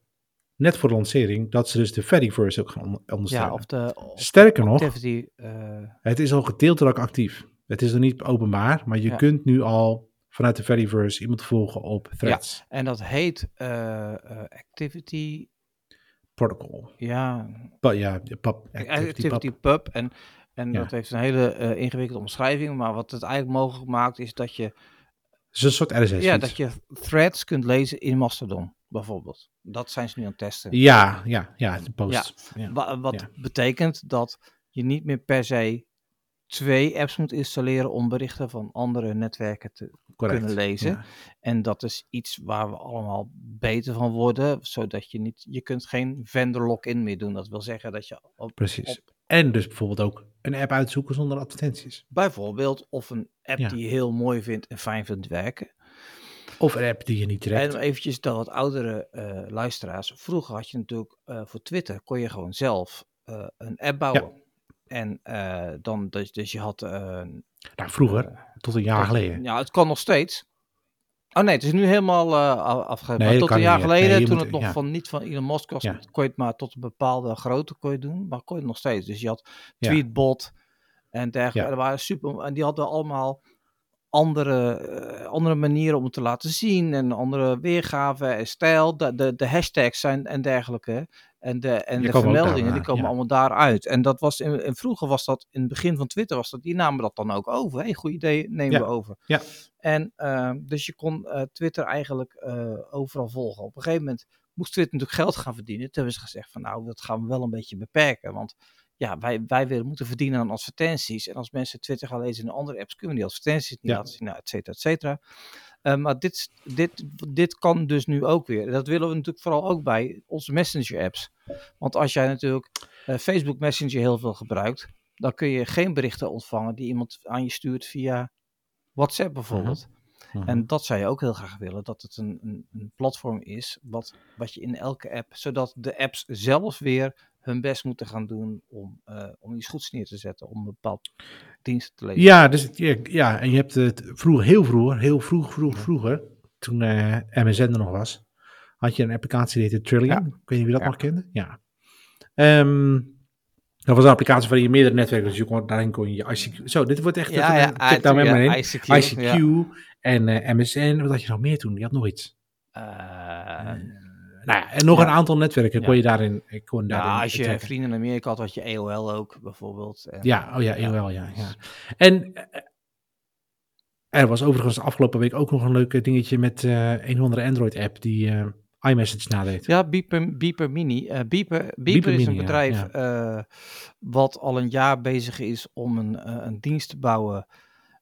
net voor de lancering, dat ze dus de Fediverse ook gaan on- ondersteunen. Ja, of de of Sterker nog, activity... eh, het is al gedeeltelijk actief. Het is nog niet openbaar, maar je Ja. kunt nu al vanuit de Fediverse iemand volgen op Threads en dat heet eh, eh, activity... Protocol. Ja, Pa- ja, pap, activity, pub. En, en Ja. dat heeft een hele eh, ingewikkelde omschrijving. Maar wat het eigenlijk mogelijk maakt is dat je... Het is een soort RSS. Ja, dat je threads kunt lezen in Mastodon, bijvoorbeeld. Dat zijn ze nu aan het testen. Ja, ja, ja, de post. Ja. Wa- wat betekent dat je niet meer per se twee apps moet installeren om berichten van andere netwerken te correct. kunnen lezen. Ja. En dat is iets waar we allemaal beter van worden, zodat je niet, je kunt geen vendor lock-in meer doen. Dat wil zeggen dat je op, Precies. op En dus bijvoorbeeld ook een app uitzoeken zonder advertenties. bijvoorbeeld of een app Ja. die je heel mooi vindt en fijn vindt werken. Of een app die je niet trekt. En eventjes dat wat oudere eh, luisteraars. Vroeger had je natuurlijk eh, voor Twitter kon je gewoon zelf eh, een app bouwen. En eh, dan, dus, dus je had... eh, nou, vroeger, tot een jaar tot- geleden. Ja, het kan nog steeds. Oh nee, het is nu helemaal eh afgegeven. Nee, tot een jaar geleden, Nee, toen moet- het nog ja. van, niet van Elon Musk was, Ja. kon je het maar tot een bepaalde grootte kon je doen. Maar kon je het nog steeds. Dus je had Ja. Tweetbot en dergelijke. Er waren super, en die hadden allemaal andere, eh, andere manieren om het te laten zien. En andere weergaven en stijl. De, de, de hashtags zijn en dergelijke. En de, en Die de vermeldingen, die komen ja. allemaal daaruit. En dat was, in, in vroeger was dat, in het begin van Twitter was dat, die namen dat dan ook over. Hé, goed idee, nemen Ja. we over. Ja. En eh, dus je kon eh, Twitter eigenlijk eh, overal volgen. Op een gegeven moment moest Twitter natuurlijk geld gaan verdienen. Toen hebben ze gezegd van nou, dat gaan we wel een beetje beperken. Want ja, wij, wij willen moeten verdienen aan advertenties. En als mensen Twitter gaan lezen in andere apps, kunnen we die advertenties niet Ja. laten zien, nou, et cetera, et cetera. Eh, maar dit, dit, dit kan dus nu ook weer. Dat willen we natuurlijk vooral ook bij onze messenger apps. Want als jij natuurlijk eh, Facebook Messenger heel veel gebruikt, dan kun je geen berichten ontvangen die iemand aan je stuurt via WhatsApp bijvoorbeeld. Mhm. En dat zou je ook heel graag willen, dat het een, een, een platform is wat, wat je in elke app, zodat de apps zelf weer hun best moeten gaan doen om, eh, om iets goeds neer te zetten, om een bepaald dienst te leveren. Ja, dus, ja, ja, en je hebt het vroeger, heel vroeger, heel vroeg, vroeg, vroeger, toen eh MSN er nog was, had je een applicatie die heette Trillion. Ja. Ik weet niet wie dat Ja. nog kende. Ja. Ehm, dat was een applicatie waar je meerdere netwerken, dus je kon, daarin kon je je ICQ... Zo, dit wordt echt... ja, check daar met me in. ICQ. ICQ en eh, MSN, wat had je nog meer toen? Die had nog iets. Nou ja, en nog Ja. een aantal netwerken kon je daarin, eh, kon daarin ja, als je trekken. vrienden in Amerika had, had je AOL ook bijvoorbeeld. En, Ja, oh ja, AOL, ja. ja. En eh, er was overigens de afgelopen week ook nog een leuk dingetje met eh, een of andere Android-app die eh, iMessage nadeed. Ja, Beeper, Beeper Mini. Eh, Beeper, Beeper, Beeper is een Mini, bedrijf ja. eh, wat al een jaar bezig is om een, een dienst te bouwen.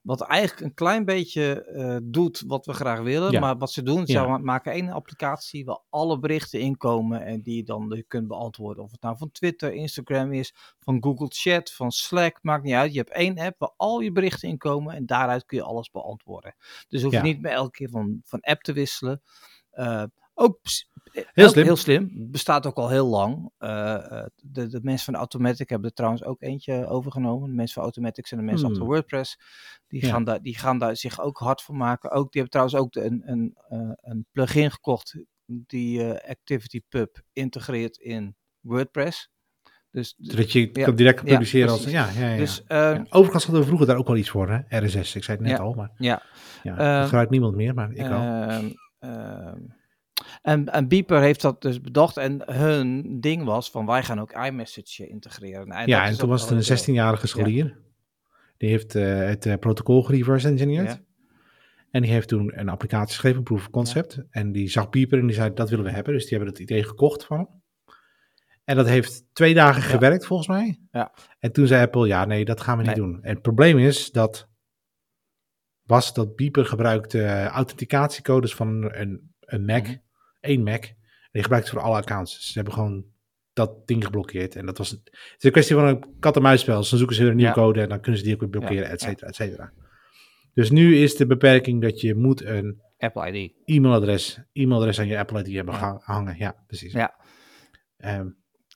Wat eigenlijk een klein beetje eh, doet wat we graag willen. Ja. Maar wat ze doen, ze Ja. maken één applicatie waar alle berichten in komen. En die je dan kunt beantwoorden. Of het nou van Twitter, Instagram is, van Google Chat, van Slack. Maakt niet uit. Je hebt één app waar al je berichten in komen. En daaruit kun je alles beantwoorden. Dus hoef je Ja. niet meer elke keer van, van app te wisselen. Eh, ook Heel slim. Heel slim. Bestaat ook al heel lang. Eh, eh, de, de mensen van Automatic hebben er trouwens ook eentje overgenomen. De mensen van Automatic zijn de mensen Hmm. achter WordPress. Die, Ja. gaan daar, die gaan daar zich ook hard voor maken. Ook, die hebben trouwens ook de, een, een, eh, een plugin gekocht die eh, ActivityPub integreert in WordPress. Dus, Zodat je Ja. kan direct publiceren als... Ja, ja, ja. dus. Overigens hadden we vroeger daar ook wel iets voor, hè? RSS. Ik zei het net al, maar ja. ja, Ehm, dat gebruikt niemand meer, maar ik wel. En, en Beeper heeft dat dus bedacht. En hun ding was van wij gaan ook iMessage integreren. Nou, ja, en toen was het een heel- 16-jarige scholier. Die heeft eh, het eh, protocol gereverse engineered. Ja. En die heeft toen een applicatie geschreven, een proof of concept. En die zag Pieper en die zei, dat willen we hebben. Dus die hebben het idee gekocht van hem. En dat heeft twee dagen gewerkt, volgens mij. Ja. En toen zei Apple, ja, nee, dat gaan we niet doen. En het probleem is dat, was dat Beeper gebruikte eh, authenticatiecodes van een, een Mac, Mhm. Één Mac. En die gebruikt het voor alle accounts. Dus ze hebben gewoon dat ding geblokkeerd. En dat was, het het is een kwestie van een kat-en-muisspel. Dus dan zoeken ze weer een nieuwe Ja. code en dan kunnen ze die ook weer blokkeren, Ja, et cetera, et cetera. Dus nu is de beperking dat je moet een Apple ID. e-mailadres, e-mailadres aan je Apple ID hebben Ja. hangen. Ja, precies. Ja. Ehm,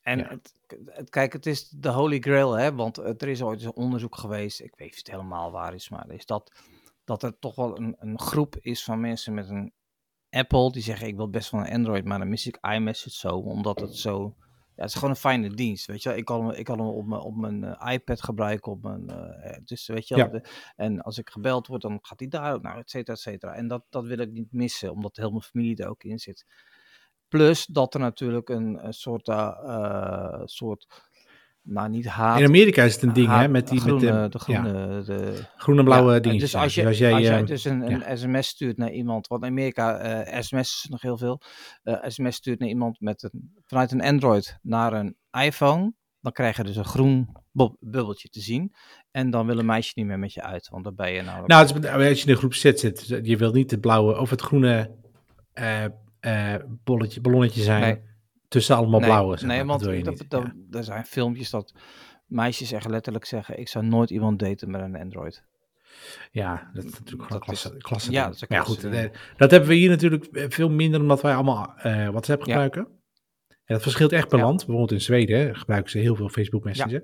En Ja. het, het- kijk, het is de holy grail, hè? want het- er is ooit een onderzoek geweest, ik weet niet helemaal waar is, maar is dat, dat er toch wel een, een groep is van mensen met een Apple die zeggen ik wil best van een Android, maar dan mis ik iMessage zo, omdat het zo, ja, het is gewoon een fijne dienst, weet je wel. Ik kan hem, ik kan hem op mijn, op mijn eh, iPad gebruiken, op mijn, eh, dus weet je wel. Ja. en als ik gebeld word, dan gaat hij daar ook, nou, et cetera, et cetera. En dat, dat wil ik niet missen, omdat heel mijn familie er ook in zit. Plus dat er natuurlijk een, een soort, eh, eh, soort, nou niet haat. in Amerika is het een ding, haat- hè, met die groene, met de de, ja, groene, de, groene en blauwe ja, dingetjes. Dus als je, Dus als jij, als jij ehm, dus een, een sms stuurt naar iemand, want in Amerika eh sms is nog heel veel, eh, sms stuurt naar iemand met een, vanuit een Android naar een iPhone, dan krijg je dus een groen bu- bubbeltje te zien. En dan wil een meisje niet meer met je uit, want dan ben je. Nou, het is- als je in de groep zit, zit, je wilt niet het blauwe of het groene eh, eh, bolletje, ballonnetje zijn Nee. Tussen allemaal nee, blauwe. nee, want dat dat- niet. dat- ja. er zijn filmpjes dat meisjes echt letterlijk zeggen, ik zou nooit iemand daten met een Android. Ja, dat is natuurlijk gewoon Dat klasse. is- klasse ja, dat is klasse goed, eh, dat hebben we hier natuurlijk eh, veel minder omdat wij allemaal eh, WhatsApp Ja. gebruiken. En dat verschilt echt per land. Bijvoorbeeld in Zweden gebruiken ze heel veel Facebook Messenger.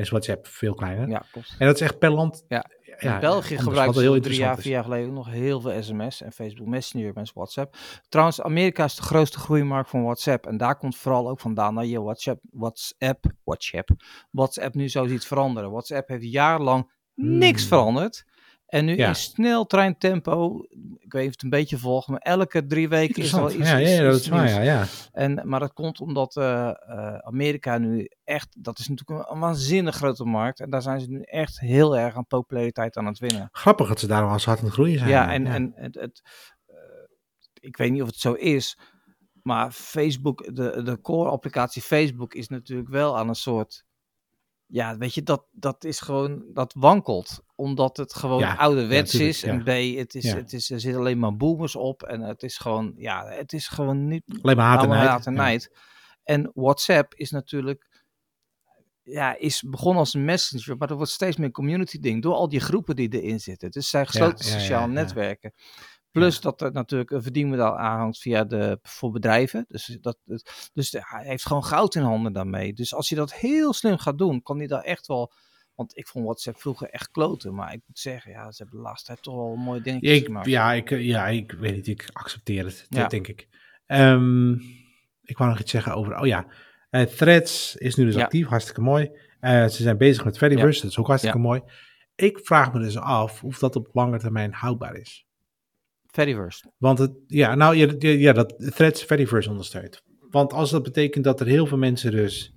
Is WhatsApp veel kleiner. Ja, klopt. En dat is echt per land. Ja. ja, in België wat ze drie jaar, vier jaar geleden nog heel veel sms en Facebook Messenger en WhatsApp. Trouwens, Amerika is de grootste groeimarkt van WhatsApp. En daar komt vooral ook vandaan dat je WhatsApp, WhatsApp, WhatsApp, WhatsApp nu zo ziet veranderen. WhatsApp heeft jarenlang niks Hmm. veranderd. En nu Ja. in snel treintempo, ik weet of het een beetje volgt, maar elke drie weken is er wel iets, ja, ja, dat is waar, ja, ja. En, maar dat komt omdat eh, eh, Amerika nu echt, dat is natuurlijk een, een waanzinnig grote markt. En daar zijn ze nu echt heel erg aan populariteit aan het winnen. Grappig dat ze daarom als hard aan het groeien zijn. Ja, en, en het, het, eh, ik weet niet of het zo is, maar Facebook, de, de core applicatie Facebook is natuurlijk wel aan een soort, ja, weet je, dat, dat is gewoon, dat wankelt. Omdat het gewoon Ja, ouderwets ja, is. En. B, het is, het is, er zitten alleen maar boomers op. En het is gewoon, ja, het is gewoon niet, Alleen maar haat en haat en nijd. En WhatsApp is natuurlijk, ja, is begonnen als een messenger, maar dat wordt steeds meer een community ding door al die groepen die erin zitten. Dus zijn gesloten sociale netwerken. Plus dat er natuurlijk een verdienmodel aanhangt via de, voor bedrijven. Dus, dat, dus hij heeft gewoon goud in handen daarmee. Dus als je dat heel slim gaat doen, kan hij daar echt wel... Want ik vond WhatsApp vroeger echt kloten. Maar ik moet zeggen, ja, ze hebben de laatste tijd toch wel mooie dingetjes Ik, gemaakt. ja, ik, eh, ja, ik weet niet, ik accepteer het, Ja. denk ik. Ehm, ik wou nog iets zeggen over, oh ja, eh, Threads is nu dus Ja. actief, hartstikke mooi. Eh, ze zijn bezig met Fediverse, dat is ook hartstikke mooi. Ik vraag me dus af of dat op lange termijn houdbaar is. Fediverse. Want het, ja, nou ja, ja, ja, dat Threads Fediverse ondersteunt. Want als dat betekent dat er heel veel mensen dus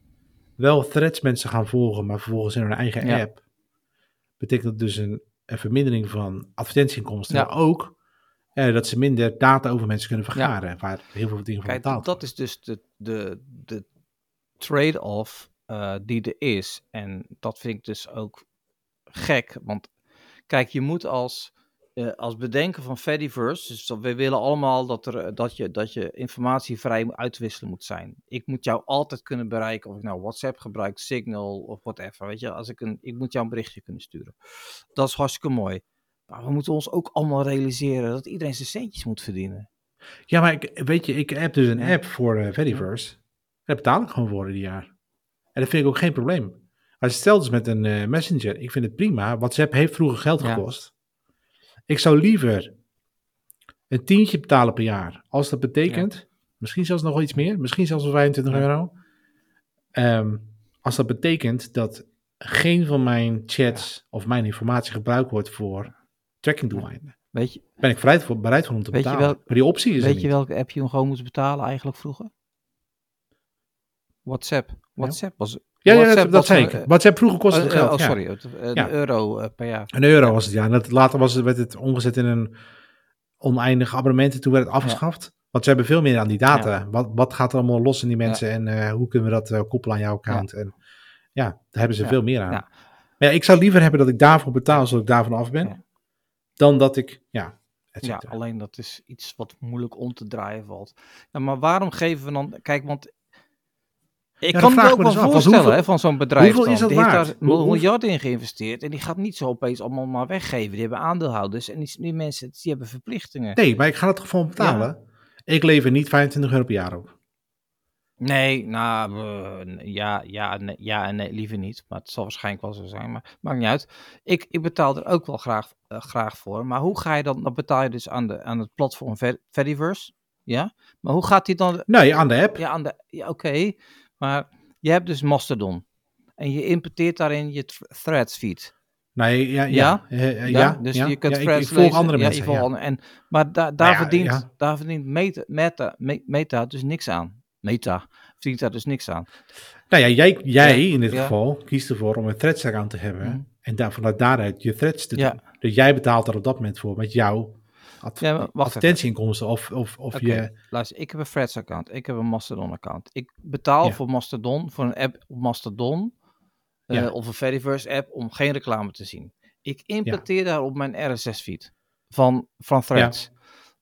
wel Threads mensen gaan volgen, maar vervolgens in hun eigen Ja. app, betekent dat dus een, een vermindering van advertentieinkomsten. Ja. Maar ook eh, dat ze minder data over mensen kunnen vergaren, waar heel veel dingen Kijk, betaald dat is dus de, de, de trade-off eh, die er is. En dat vind ik dus ook gek. Want kijk, je moet als, eh, als bedenker van Fediverse, dus we willen allemaal dat, er, eh, dat, je, dat je informatie vrij uitwisselen moet zijn. Ik moet jou altijd kunnen bereiken, of ik nou WhatsApp gebruik, Signal of whatever. Weet je, als ik, een, ik moet jou een berichtje kunnen sturen. Dat is hartstikke mooi. Maar we moeten ons ook allemaal realiseren dat iedereen zijn centjes moet verdienen. Ja, maar ik, weet je, ik heb dus een app voor eh Fediverse. Daar betaal ik gewoon voor ieder jaar. En dat vind ik ook geen probleem. Als je stelt dus met een messenger, ik vind het prima. WhatsApp heeft vroeger geld Ja. Ik zou liever een tientje betalen per jaar. Als dat betekent, misschien zelfs nog wel iets meer, misschien zelfs wel 25 Ja. euro. Ehm, als dat betekent dat geen van mijn chats of mijn informatie gebruikt wordt voor tracking doeleinden. Weet je, Ben ik bereid voor, bereid voor om te Weet je betalen. wel- maar die optie is Weet je welke app je gewoon moest betalen eigenlijk vroeger? WhatsApp. WhatsApp was. Ja, ja dat, dat zei een, ik. eh, WhatsApp vroeger kostte het geld. oh, ja. sorry. het, eh, Ja. Een euro eh, per jaar. Een euro was het, ja. En dat, later was het, werd het omgezet in een oneindige abonnementen, toen werd het afgeschaft. Want ze hebben veel meer aan die data. Ja. Wat, wat gaat er allemaal los in die mensen en eh, hoe kunnen we dat koppelen aan jouw account? En ja, daar hebben ze Ja. veel meer aan. Ja. Maar ja, ik zou liever hebben dat ik daarvoor betaal, zodat ik daarvan af ben, Ja. dan dat ik, ja, Ja, alleen dat is iets wat moeilijk om te draaien valt. Ja, maar waarom geven we dan... Kijk, want... Ik kan me ook wel dus af, voorstellen hoeveel- hè, van zo'n bedrijf. hoeveel is dat Die heeft daar Hoe- hoe- miljard in geïnvesteerd. En die gaat niet zo opeens allemaal maar weggeven. Die hebben aandeelhouders. En die, die mensen die hebben verplichtingen. Nee, maar ik ga het gewoon betalen. Ik lever niet 25 euro per jaar op. Nee, nou, eh, ja, ja, nee, ja en nee, liever niet. Maar het zal waarschijnlijk wel zo zijn. Maar maakt niet uit. Ik, ik betaal er ook wel graag, eh, graag voor. Maar hoe ga je dan? Dan betaal je dus aan, de, aan het platform Ver- Fediverse. Ja. Maar hoe gaat die dan? Nee, aan de app. Ja, aan de. Ja, oké. Maar je hebt dus Mastodon. En je importeert daarin je th- threads feed. Nee, ja, ja. Ja? eh, ja, dus ja, je kunt ja, ik- ik, volg andere Ja, mensen. ja. andere- en, maar da- daar, ja, verdient, ja. daar verdient meta, meta, me- meta dus niks aan. Meta verdient daar dus niks aan. Nou ja, jij, jij Ja, in dit ja. geval kiest ervoor om een threads account te hebben. Mhm. En daar, vanuit daaruit je threads te Ja. doen. Dus jij betaalt er op dat moment voor met jouw ad- Ja, advertentieinkomsten of, of, of Oké, je... luister, ik heb een Threads account, ik heb een Mastodon account. Ik betaal Ja. voor Mastodon, voor een app op Mastodon eh, Ja. of een Fediverse app om geen reclame te zien. Ik importeer daar op mijn RSS feed van, van Threads.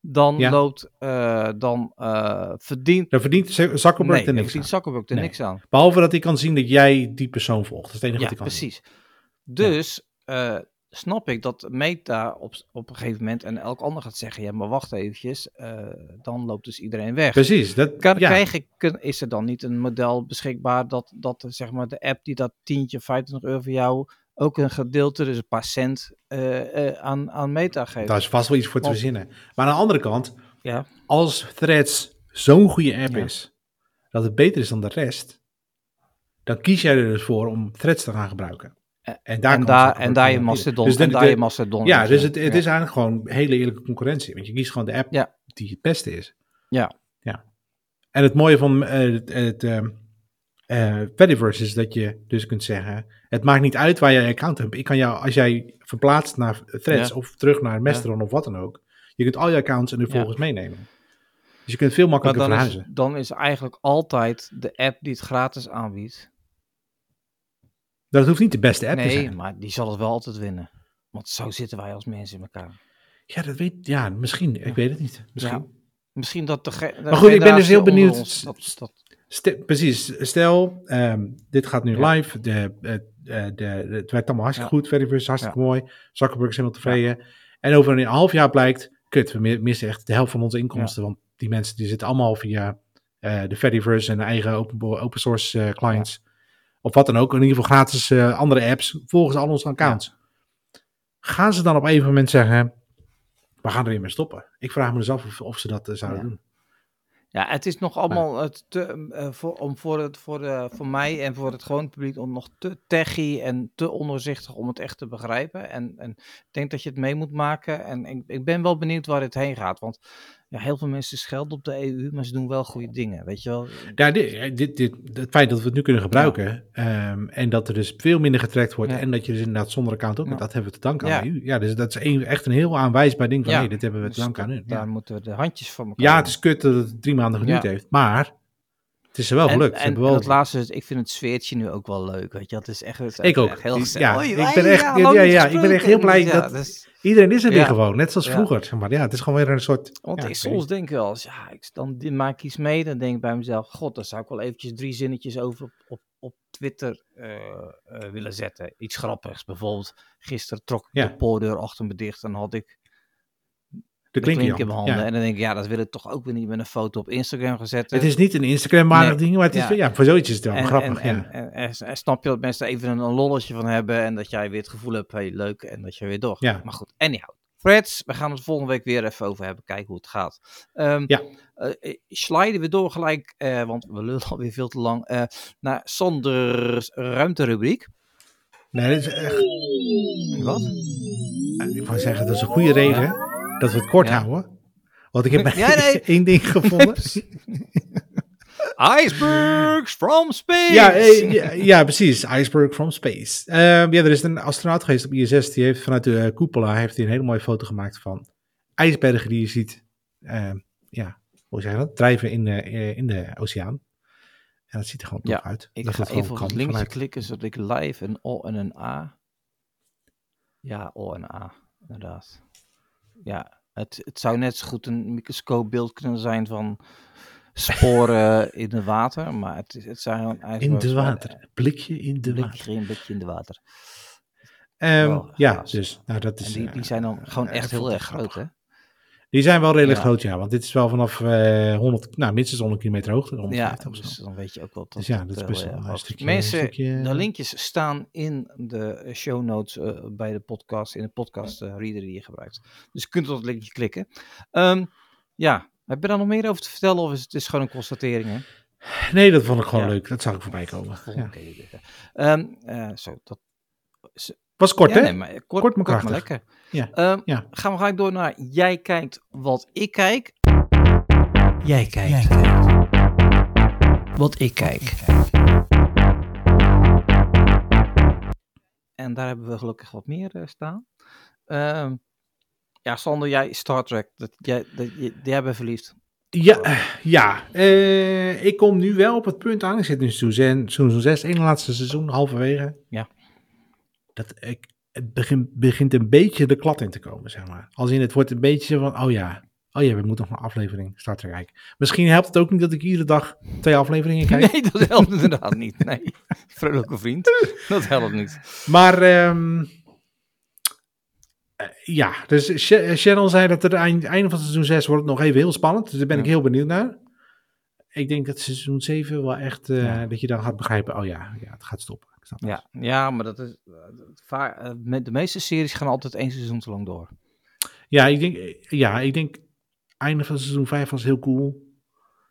Dan loopt, eh, dan eh, verdient, Daar verdient Zuckerberg nee, er niks verdient aan. Zuckerberg er Nee. niks aan. Behalve dat hij kan zien dat jij die persoon volgt. Dat is het enige Ja, wat hij kan zien. precies. Dus eh, snap ik dat Meta op, op een gegeven moment en elk ander gaat zeggen, ja maar wacht eventjes, eh, dan loopt dus iedereen weg. Precies. Dat, Kan, ja. krijg ik, is er dan niet een model beschikbaar dat, dat eh, zeg maar, de app die dat tientje, 25 euro voor jou, ook een gedeelte, dus een paar cent, eh, aan, aan Meta geeft? Daar is vast wel iets voor te Want- verzinnen. Maar aan de andere kant, Ja, als Threads zo'n goede app Ja. is, dat het beter is dan de rest, dan kies jij er dus voor om Threads te gaan gebruiken. Eh, En daar, en daar, Zuckerberg en daar je Mastodon, Dus en daar de- je Mastodon. Ja, dus zet. het, het Ja. is eigenlijk gewoon hele eerlijke concurrentie. Want je kiest gewoon de app Ja. die het beste is. Ja. ja. En het mooie van eh, het, het ehm, eh, Fediverse is dat je dus kunt zeggen... Het maakt niet uit waar jij je account hebt. Ik kan jou, als jij verplaatst naar Threads Ja. of terug naar Mastodon of wat dan ook... Je kunt al je accounts en de volgers meenemen. Dus je kunt veel Maar makkelijker is, verhuizen. dan is eigenlijk altijd de app die het gratis aanbiedt. Dat hoeft niet de beste app te nee, zijn. maar die zal het wel altijd winnen. Want zo zitten wij als mensen in elkaar. Ja, dat weet Ja, misschien. Ik weet het niet. Misschien. Misschien dat de. de Maar goed, ik ben dus heel benieuwd. ons dat, dat, Ste- precies, stel, ehm, dit gaat nu Ja. live, de, eh, de, de, het werkt allemaal hartstikke goed, is hartstikke mooi, Zuckerberg is helemaal tevreden. En over een half jaar blijkt, kut, we mi- missen echt de helft van onze inkomsten, want die mensen die zitten allemaal via eh, de Fediverse en de eigen open, open source eh, clients, of wat dan ook, in ieder geval gratis eh, andere apps, volgens al onze accounts. Gaan ze dan op een gegeven moment zeggen, we gaan er weer mee stoppen? Ik vraag me dus af of, of ze dat eh, zouden doen. Ja, het is nog allemaal het te, eh, voor, om voor, het, voor, voor mij en voor het gewone publiek om nog te techy en te ondoorzichtig om het echt te begrijpen. En, en ik denk dat je het mee moet maken. En ik, ik ben wel benieuwd waar dit heen gaat. Want ja, heel veel mensen schelden op de EU, maar ze doen wel goede dingen. Weet je wel? Ja, dit, dit, dit, het feit dat we het nu kunnen gebruiken ehm, en dat er dus veel minder getrekt wordt Ja. en dat je dus inderdaad zonder account ook, dat hebben we te danken aan u. Ja, dus dat is een, echt een heel aanwijsbaar ding van, Ja. nee, dit hebben we te Dus danken aan u. Daar moeten we de handjes van elkaar ja, het is kut dat het drie maanden geduurd heeft, maar het is er wel gelukt. En, het laatste ik vind het sfeertje nu ook wel leuk. Weet je, het is echt, het is Ik ook. echt heel gezellig. ja, ik ben echt- ja, ja, ik ben echt heel blij gesproken. dat- dus- Iedereen is er weer gewoon, net zoals vroeger. Maar ja, het is gewoon weer een soort... Want ik soms denk wel eens, ja, ik, dan maak ik iets mee, dan denk ik bij mezelf, god, daar zou ik wel eventjes drie zinnetjes over op, op, op Twitter eh, eh, willen zetten. Iets grappigs. Bijvoorbeeld, gisteren trok ik de poordeur achter me dicht en had ik de de klink in mijn je handen. En dan denk ik, ja, dat wil ik toch ook weer niet met een foto op Instagram zetten. Het is niet een Instagram-waardig Nee, ding, maar het is, ja. voor zoiets is het wel en, grappig. en, en, snap je dat mensen even een, een lolletje van hebben en dat jij weer het gevoel hebt, hey, leuk, en dat je weer door. Maar goed, anyhow. Freds, we gaan het volgende week weer even over hebben, kijken hoe het gaat. Ehm Ja. sliden we door gelijk, eh, want we lullen alweer veel te lang, eh, naar Sanders ruimterubriek. Nee, dat is echt... Wat? Ik wou zeggen, dat is een goede reden dat we het kort Ja. houden. Want ik heb Ja, nee. één ding gevonden. Icebergs from space! ja, eh, ja, ja, precies. Iceberg from Space. Ehm, ja, er is een astronaut geweest op ISS. Die heeft vanuit de eh, cupola heeft hij een hele mooie foto gemaakt van ijsbergen die je ziet, eh, ja, hoe zeg je dat, drijven in de, eh, in de oceaan. En dat ziet er gewoon tof Ja, uit. Ik dat ga even op het linkje vanuit- klikken, zodat ik live een O en een A. Ja, O en A, inderdaad. Ja, het, het zou net zo goed een microscoopbeeld kunnen zijn van sporen in het water, maar het, is- het zijn gewoon In de water. Blikje in de Blik, water. geen blikje in de water. Ehm, ja, dus nou, dat is. En die, die eh, zijn dan gewoon eh, echt heel erg groot, hè? Die zijn wel redelijk Ja. groot, ja. Want dit is wel vanaf eh 100, nou, minstens 100 kilometer hoogte. Ja, 150 of zo. dus dan weet je ook wel dat Dus ja, dat is heel best wel een stukje- Mensen, stukje- de linkjes staan in de show notes eh, bij de podcast, in de podcast eh, reader die je gebruikt. Dus je kunt op het linkje klikken. Ehm, ja, heb je daar nog meer over te vertellen of is het is gewoon een constatering? Hè? Nee, dat vond ik gewoon Ja. leuk. Dat zag ik voorbij komen. Ja. eh, zo, dat Was kort, ja, hè? nee, maar kort, Kort kort, maar lekker. Ja, Ehm, ja. Gaan we gelijk door naar jij kijkt wat ik kijk. Jij kijkt wat ik kijk. En daar hebben we gelukkig wat meer eh, staan. Ehm, ja, Sander, jij Star Trek, dat, jij, dat, je- die hebben we verliefd. Ja, eh, ja. eh, ik kom nu wel op het punt aan. Ik zit nu in seizoen, seizoen 6, één laatste seizoen, halverwege. Ja. Dat ik, het begin, begint een beetje de klad in te komen, zeg maar. Als in het wordt een beetje van, oh ja, oh ja, we moeten nog een aflevering Star Trek kijken. Misschien helpt het ook niet dat ik iedere dag twee afleveringen kijk. Nee, dat helpt inderdaad niet. Nee, vrolijke vriend, dat helpt niet. Maar eh, ja, dus Cheryl zei dat het eind, einde van seizoen 6 wordt nog even heel spannend. Dus daar ben ik heel benieuwd naar. Ik denk dat seizoen 7 wel echt, eh, Ja. dat je dan gaat begrijpen, oh ja, ja het gaat stoppen. Ik snap het. Ja, ja maar dat is, eh, eh, met de meeste series gaan altijd één seizoen te lang door. Ja, ik denk, eh, ja, ik denk, einde van seizoen 5 was heel cool.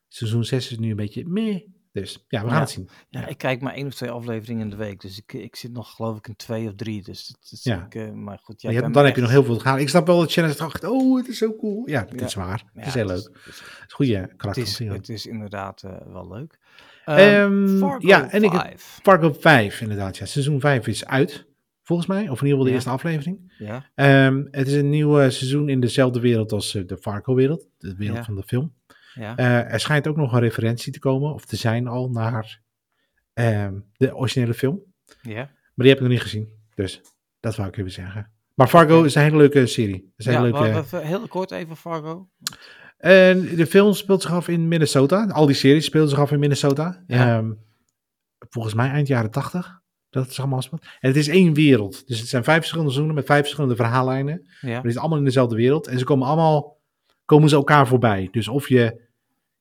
Seizoen 6 is nu een beetje meh. Dus ja, we gaan Ja. het zien. Ja, Ja. ik kijk maar één of twee afleveringen in de week. Dus ik, ik zit nog geloof ik in twee of drie. Dus het Ja. ik, maar goed. Maar bent dan heb je nog heel veel te gaan. Ik snap wel dat Shannon dacht, oh, het is zo cool. Ja, het Ja. is waar. Ja, het is heel leuk. Het is, Het is goede het karakter. is, het is inderdaad wel leuk. Ehm, Fargo ja, en ik heb- 5. Fargo 5, inderdaad. Ja. Seizoen 5 is uit, volgens mij. Of in ieder geval de Ja. eerste aflevering. Ja, Ehm, het is een nieuw seizoen in dezelfde wereld als eh, de Fargo-wereld. De wereld Ja. van de film. ja. Eh, er schijnt ook nog een referentie te komen, of te zijn al, naar ehm, de originele film. ja. Maar die heb ik nog niet gezien. Dus dat wou ik even zeggen. Maar Fargo is een hele leuke serie. Is een ja hele leuke... we- heel kort even Fargo. En de film speelt zich af in Minnesota. Al die series spelen zich af in Minnesota. Ja. Ehm, volgens mij eind jaren tachtig. Dat zich allemaal afspeelt. En het is één wereld. Dus het zijn vijf verschillende seizoenen met vijf verschillende verhaallijnen. Ja. Maar het is allemaal in dezelfde wereld. En ze komen allemaal komen ze elkaar voorbij. Dus of je,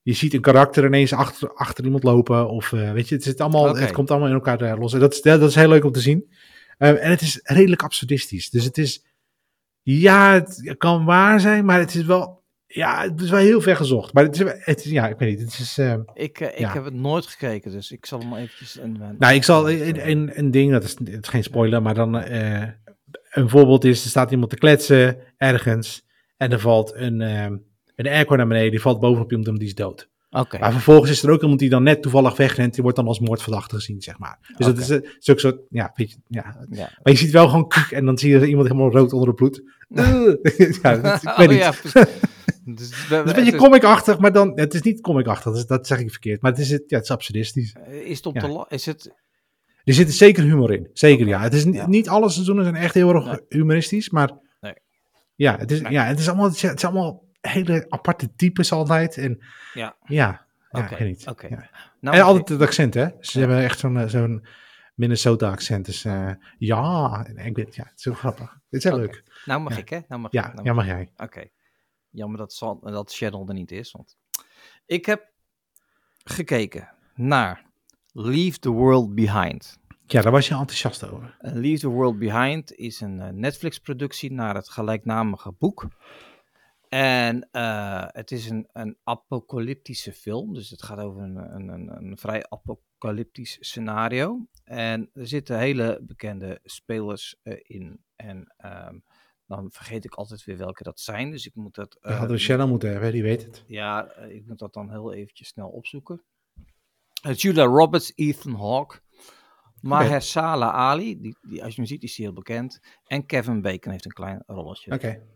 je ziet een karakter ineens achter, achter iemand lopen. Of eh, weet je, het, zit allemaal, het komt allemaal in elkaar eh, los. En dat is, dat is heel leuk om te zien. Eh, en het is redelijk absurdistisch. Dus het is, ja, het kan waar zijn, maar het is wel, ja, het is wel heel ver gezocht. Maar het is, het is ja, ik weet niet. Het is, eh, Ik, eh, ik Ja. heb het nooit gekeken, dus ik zal hem eventjes... Mijn- nou, ik zal een, een, een ding, dat is, het is geen spoiler, maar dan eh, een voorbeeld is, er staat iemand te kletsen ergens en er valt een, eh, een airco naar beneden, die valt bovenop iemand en die is dood. Oké, Maar vervolgens is er ook iemand die dan net toevallig wegrent, die wordt dan als moordverdachte gezien, zeg maar. Dus dat is, is ook zo, ja, weet je, ja. ja. Maar je ziet wel gewoon, en dan zie je iemand helemaal rood onder het bloed. ja, dat, ik weet Oh, niet. ja. Dus Het is een beetje comic-achtig, maar dan, het is niet comic-achtig, dat, zeg ik verkeerd. Maar het is, het, ja, het is absurdistisch. eh, Is het op Ja. de Is het... Er zit zeker humor in. Zeker, ja. Het is ja. niet alle seizoenen zijn echt heel erg Nee. humoristisch, maar Nee. ja, het is, Nee. ja, het is allemaal, het is allemaal hele aparte types altijd. En Ja. ja, ja weet niet. Ja. Nou, en altijd het accent, hè. Ze hebben echt zo'n eh, zo'n Minnesota-accent. Dus eh, ja, en ik weet, ja, het is heel grappig. Het is heel leuk. Nou mag ik, hè? Nou mag Ja, ik. Nou ja, mag jij. Oké. Jammer dat, San- dat Shadow er niet is. Want ik heb gekeken naar Leave the World Behind. Ja, daar was je enthousiast over. Leave the World Behind is een eh, Netflix-productie naar het gelijknamige boek. En eh, het is een, een apocalyptische film. Dus het gaat over een, een, een, een vrij apocalyptisch scenario. En er zitten hele bekende spelers eh, in. En ehm, dan vergeet ik altijd weer welke dat zijn. Dus ik moet dat. Eh, hadden we Shannon moeten hebben, die weet het. ja, eh, ik moet dat dan heel eventjes snel opzoeken. Uh, Julia Roberts, Ethan Hawke, Mahershala Ali, die, die, als je hem ziet is hij heel bekend. En Kevin Bacon heeft een klein rolletje. Oké.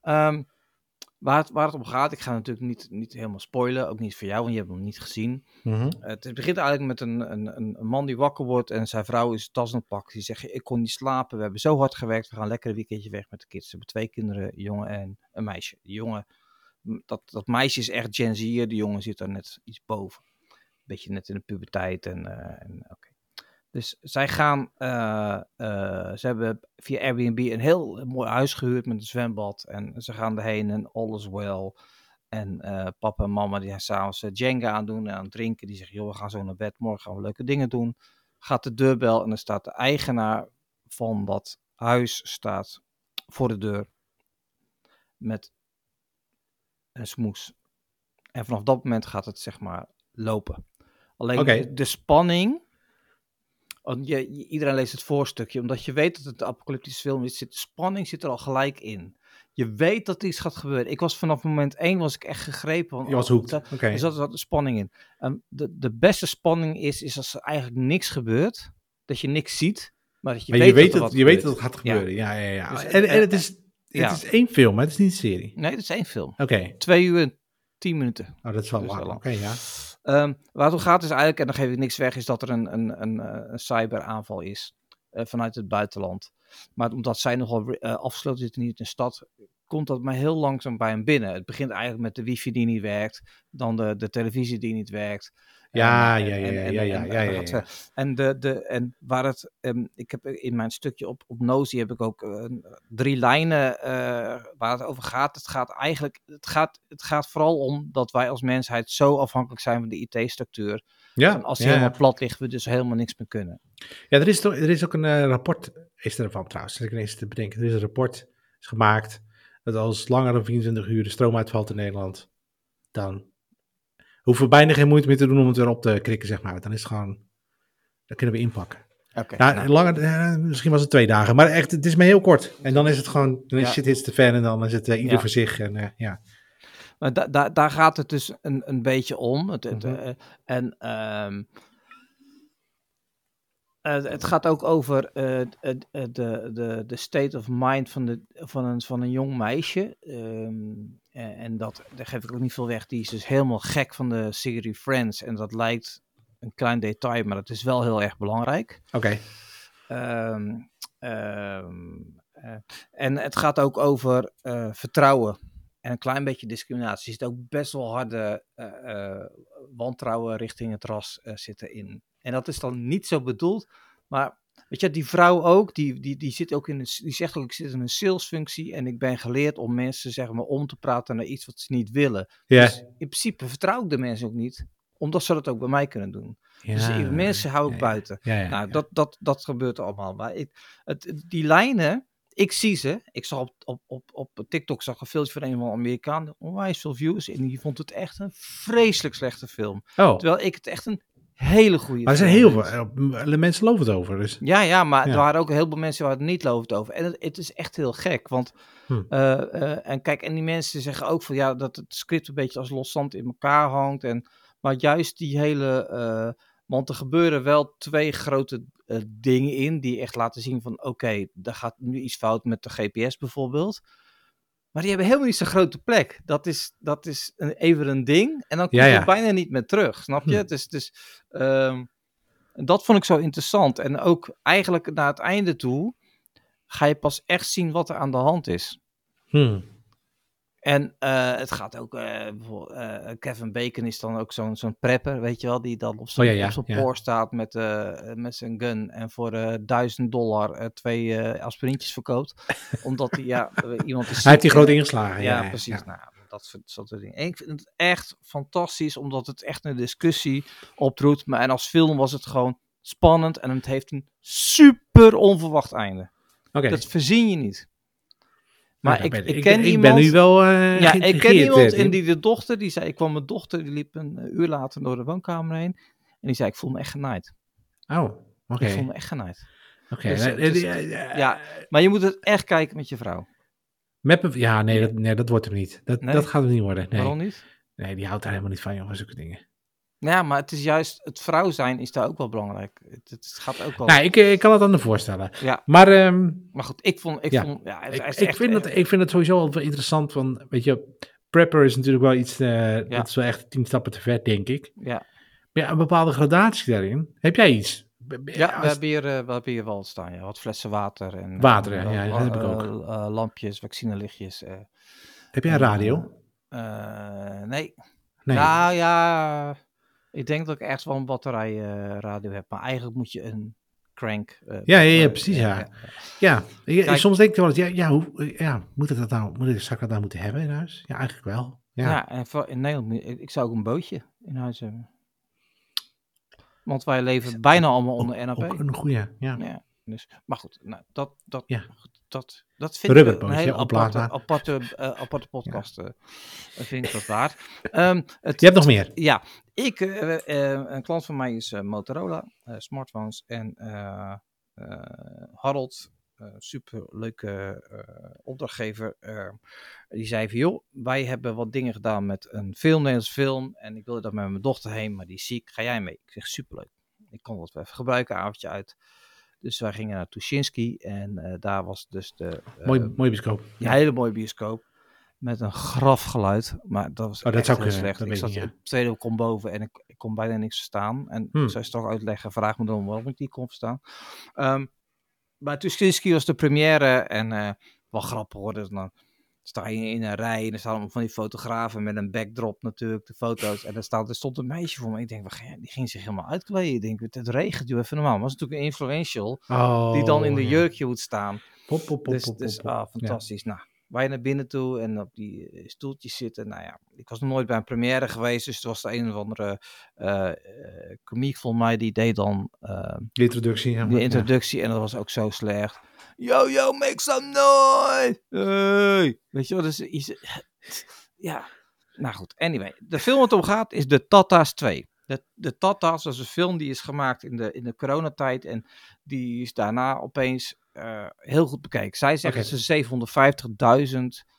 Ehm, waar, het, waar het om gaat, ik ga natuurlijk niet, niet helemaal spoilen, ook niet voor jou, want je hebt hem niet gezien. Mhm. Het begint eigenlijk met een, een, een een man die wakker wordt en zijn vrouw is tas aan het pakken. Die zegt, ik kon niet slapen, we hebben zo hard gewerkt, we gaan lekker een weekendje weg met de kids. Ze hebben twee kinderen, een jongen en een meisje. Die jongen, dat, dat meisje is echt Gen Z, de jongen zit daar net iets boven. Beetje net in de puberteit en, eh, en oké. Dus zij gaan, eh, eh, ze hebben via Airbnb een heel mooi huis gehuurd met een zwembad. En ze gaan erheen en all is well. En eh, papa en mama die zijn s'avonds Jenga aan doen en aan het drinken. Die zeggen, joh, we gaan zo naar bed, morgen gaan we leuke dingen doen. Gaat de deurbel en dan staat de eigenaar van dat huis staat voor de deur. Met een smoes. En vanaf dat moment gaat het zeg maar lopen. Alleen de spanning... want je, iedereen leest het voorstukje, omdat je weet dat het een apocalyptische film is. Zit, de spanning zit er al gelijk in. Je weet dat iets gaat gebeuren. Ik was vanaf moment één was ik echt gegrepen. van, Je was oh, hoekt. dat- Oké. zat, spanning in. En de, de beste spanning is, is als er eigenlijk niks gebeurt. Dat je niks ziet, maar dat je Maar weet, je weet, dat je weet dat het gaat gebeuren. Ja, ja, ja. Dus, en, en eh, het is, ja. het is één film, het is niet een serie. Nee, dat is één film. Oké. Twee uur en tien minuten. Oh, dat is wel is lang. Oké, ja. Ehm, waar het om gaat is eigenlijk, en dan geef ik niks weg, is dat er een, een, een, eh, cyberaanval is eh, vanuit het buitenland. Maar omdat zij nogal eh, afgesloten zitten, niet in de stad, komt dat maar heel langzaam bij hem binnen. Het begint eigenlijk met de wifi die niet werkt, dan de, de televisie die niet werkt. Ja, En, ja, eh, ja, ja, ja, ja, en ja, ja, verder. En, de, de, en waar het, ehm, ik heb in mijn stukje op, op Nozi heb ik ook eh, drie lijnen eh, waar het over gaat. Het gaat eigenlijk, het gaat, het gaat vooral om dat wij als mensheid zo afhankelijk zijn van de IT-structuur. Ja, En als die ja, helemaal plat ligt, we dus helemaal niks meer kunnen. Ja, er is, toch, er is ook een eh, rapport, is er van trouwens, dat ik ineens te bedenken. Er is een rapport is gemaakt dat als langer dan 24 uur de stroom uitvalt in Nederland, dan hoeven we bijna geen moeite meer te doen om het weer op te krikken, zeg maar. Dan is het gewoon, dan kunnen we inpakken. Oké. Ja, nou, langer, eh, misschien was het twee dagen, maar echt, het is maar heel kort. En dan is het gewoon, dan is Ja. shit hits te fan en dan is het eh, ieder Ja. voor zich. En, eh, ja. maar da- da- daar gaat het dus een, een beetje om. Het, het, Mhm. en ehm, eh, het gaat ook over eh, het- de, de, de state of mind van, de, van, een, van een jong meisje. Ehm, en en dat, daar geef ik ook niet veel weg. Die is dus helemaal gek van de serie Friends. En dat lijkt een klein detail, maar dat is wel heel erg belangrijk. Oké, Ehm, ehm, eh, en het gaat ook over eh, vertrouwen en een klein beetje discriminatie. Er zit ook best wel harde eh, eh, wantrouwen richting het ras eh, zitten in. En dat is dan niet zo bedoeld, maar weet je, die vrouw ook, die, die, die, zit ook in een, die zegt ook, ik zit in een salesfunctie en ik ben geleerd om mensen zeg maar om te praten naar iets wat ze niet willen. ja. Dus in principe vertrouw ik de mensen ook niet, omdat ze dat ook bij mij kunnen doen. dus Ja, die mensen hou ik ja, buiten. Nou, dat, dat, dat gebeurt allemaal. Maar ik, het, die lijnen, ik zie ze. Ik zag op, op, op, op TikTok zag een filmpje van een van de Amerikaan. Onwijs veel views. En die vond het echt een vreselijk slechte film. Oh, Terwijl ik het echt een hele goede maar er zijn heel veel, mensen loven het over, dus. Ja, ja, maar er waren ook heel veel mensen waar het niet lovend over. En het, het is echt heel gek. Want, Hm. eh, eh, en kijk, en die mensen zeggen ook van ja, dat het script een beetje als los zand in elkaar hangt. En, maar juist die hele. eh, want er gebeuren wel twee grote dingen in die echt laten zien van oké, daar gaat nu iets fout met de GPS bijvoorbeeld. Maar die hebben helemaal niet zo'n grote plek. Dat is, dat is een, even een ding. En dan Ja, ja. het bijna niet meer terug. Snap je? Hm. Dus, dus ehm, dat vond ik zo interessant. En ook eigenlijk naar het einde toe ga je pas echt zien wat er aan de hand is. Hmm. En eh, het gaat ook, eh, eh, Kevin Bacon is dan ook zo'n zo'n prepper, weet je wel, die dan op zijn, Oh, ja, ja, op zijn ja. poor staat met, met zijn gun en voor 1000 dollar twee aspirintjes verkoopt. omdat hij, ja, iemand is Hij heeft die groot ingeslagen. ja, precies. Nou, dat soort, soort dingen. En ik vind het echt fantastisch, omdat het echt een discussie oproept. Maar en als film was het gewoon spannend en het heeft een super onverwacht einde. Dat verzin je niet. Maar Nou, ik, ik, ben- ken ik, iemand. ben nu wel eh ja, ik ken iemand eh, en Tim. die de dochter, die zei, ik kwam mijn dochter, die liep een eh, uur later door de woonkamer heen. En die zei, ik voel me echt genaaid. Oh, oké. Ik voel me echt genaaid. Oké. Dus, eh, dus- ja, maar je moet het echt kijken met je vrouw. Met me- ja, nee, dat, nee, dat wordt hem niet. Dat, Nee? dat gaat hem niet worden. Nee. Waarom niet? nee, die houdt daar helemaal niet van, jongens, zulke dingen. Ja, maar het is juist, het vrouw zijn is daar ook wel belangrijk. Het, het gaat ook wel. Nou, ik, eh, ik kan het aan de voorstellen. Ja, Maar ehm, maar goed, ik vond, ik Ja. vond, ja, het ik, ik, echt- vind het, ik vind het sowieso wel interessant, van, weet je, prepper is natuurlijk wel iets, eh, dat is wel echt tien stappen te ver, denk ik. Ja, Maar ja, een bepaalde gradatie daarin. Heb jij iets? Ja we, hebben hier, eh, we hebben hier wel staan. Ja. Wat flessen water. En, Water, ja, dat heb ik ook. lampjes, vaccinelichtjes. heb jij een radio? Nee. Nee. Nou ja, ik denk dat ik echt wel een batterijradio heb. Maar eigenlijk moet je een crank. eh, Ja, ja, ja, eh, precies, ja. Ja, soms denk ik wel eens, ja, ja, hoe, ja moet ik dat nou, moet ik, zou ik dat nou moeten hebben in huis? Ja, eigenlijk wel. Ja, Ja, en voor, in Nederland, ik, ik zou ook een bootje in huis hebben. Want wij leven bijna allemaal onder NAP. ook een goede, ja. Ja, dus, maar goed, nou, dat, dat, Ja. dat, dat vind ik een hele aparte, aparte, eh, aparte podcast. eh, vind ik dat waard. Ehm, het, Je hebt nog meer. Ja, ik, eh, eh, een klant van mij is eh, Motorola, smartphones. En Harold, super leuke opdrachtgever, die zei van joh, wij hebben wat dingen gedaan met een film, Nederlands film. En ik wilde dat met mijn dochter heen, maar die is ziek. Ga jij mee? Ik zeg superleuk. Ik kon dat even gebruiken, avondje uit. Dus wij gingen naar Tuschinski en daar was dus de eh, Mooi, mooie biscoop. ja, hele mooie bioscoop. Met een grafgeluid. Maar dat was Oh, dat echt zou heel slecht. dat Ik zat niet, op het tweede kom boven en ik, ik kon bijna niks verstaan. En Hmm. zij straks uitleggen, vraag me dan waarom ik die kon verstaan. Ehm maar Tuschinski was de première en eh wel grappig hoor. Dus dan sta je in een rij en er staan allemaal van die fotografen met een backdrop natuurlijk, de foto's. En er, staat, er stond een meisje voor me. Ik denk, die ging zich helemaal uitkleden. Ik denk, het regent, doe even normaal. Maar was natuurlijk een influential Oh, die dan in de ja. jurkje moet staan. Pop, pop, pop, Dus, pop, dus ah, fantastisch. Nou, wij naar binnen toe en op die eh, stoeltjes zitten. Nou ja, ik was nog nooit bij een première geweest, dus er was de een of andere eh, komiek volgens mij, die deed dan eh, De introductie. ja, ja. introductie en dat was ook zo slecht. Yo, yo, make some noise! Hey! Weet je wel, dus iets- ja, nou goed. Anyway, de film wat om gaat is De Tata's 2. De, de Tata's was een film die is gemaakt in de, in de coronatijd en die is daarna opeens eh, heel goed bekeken. Zij zeggen dat ze 750.000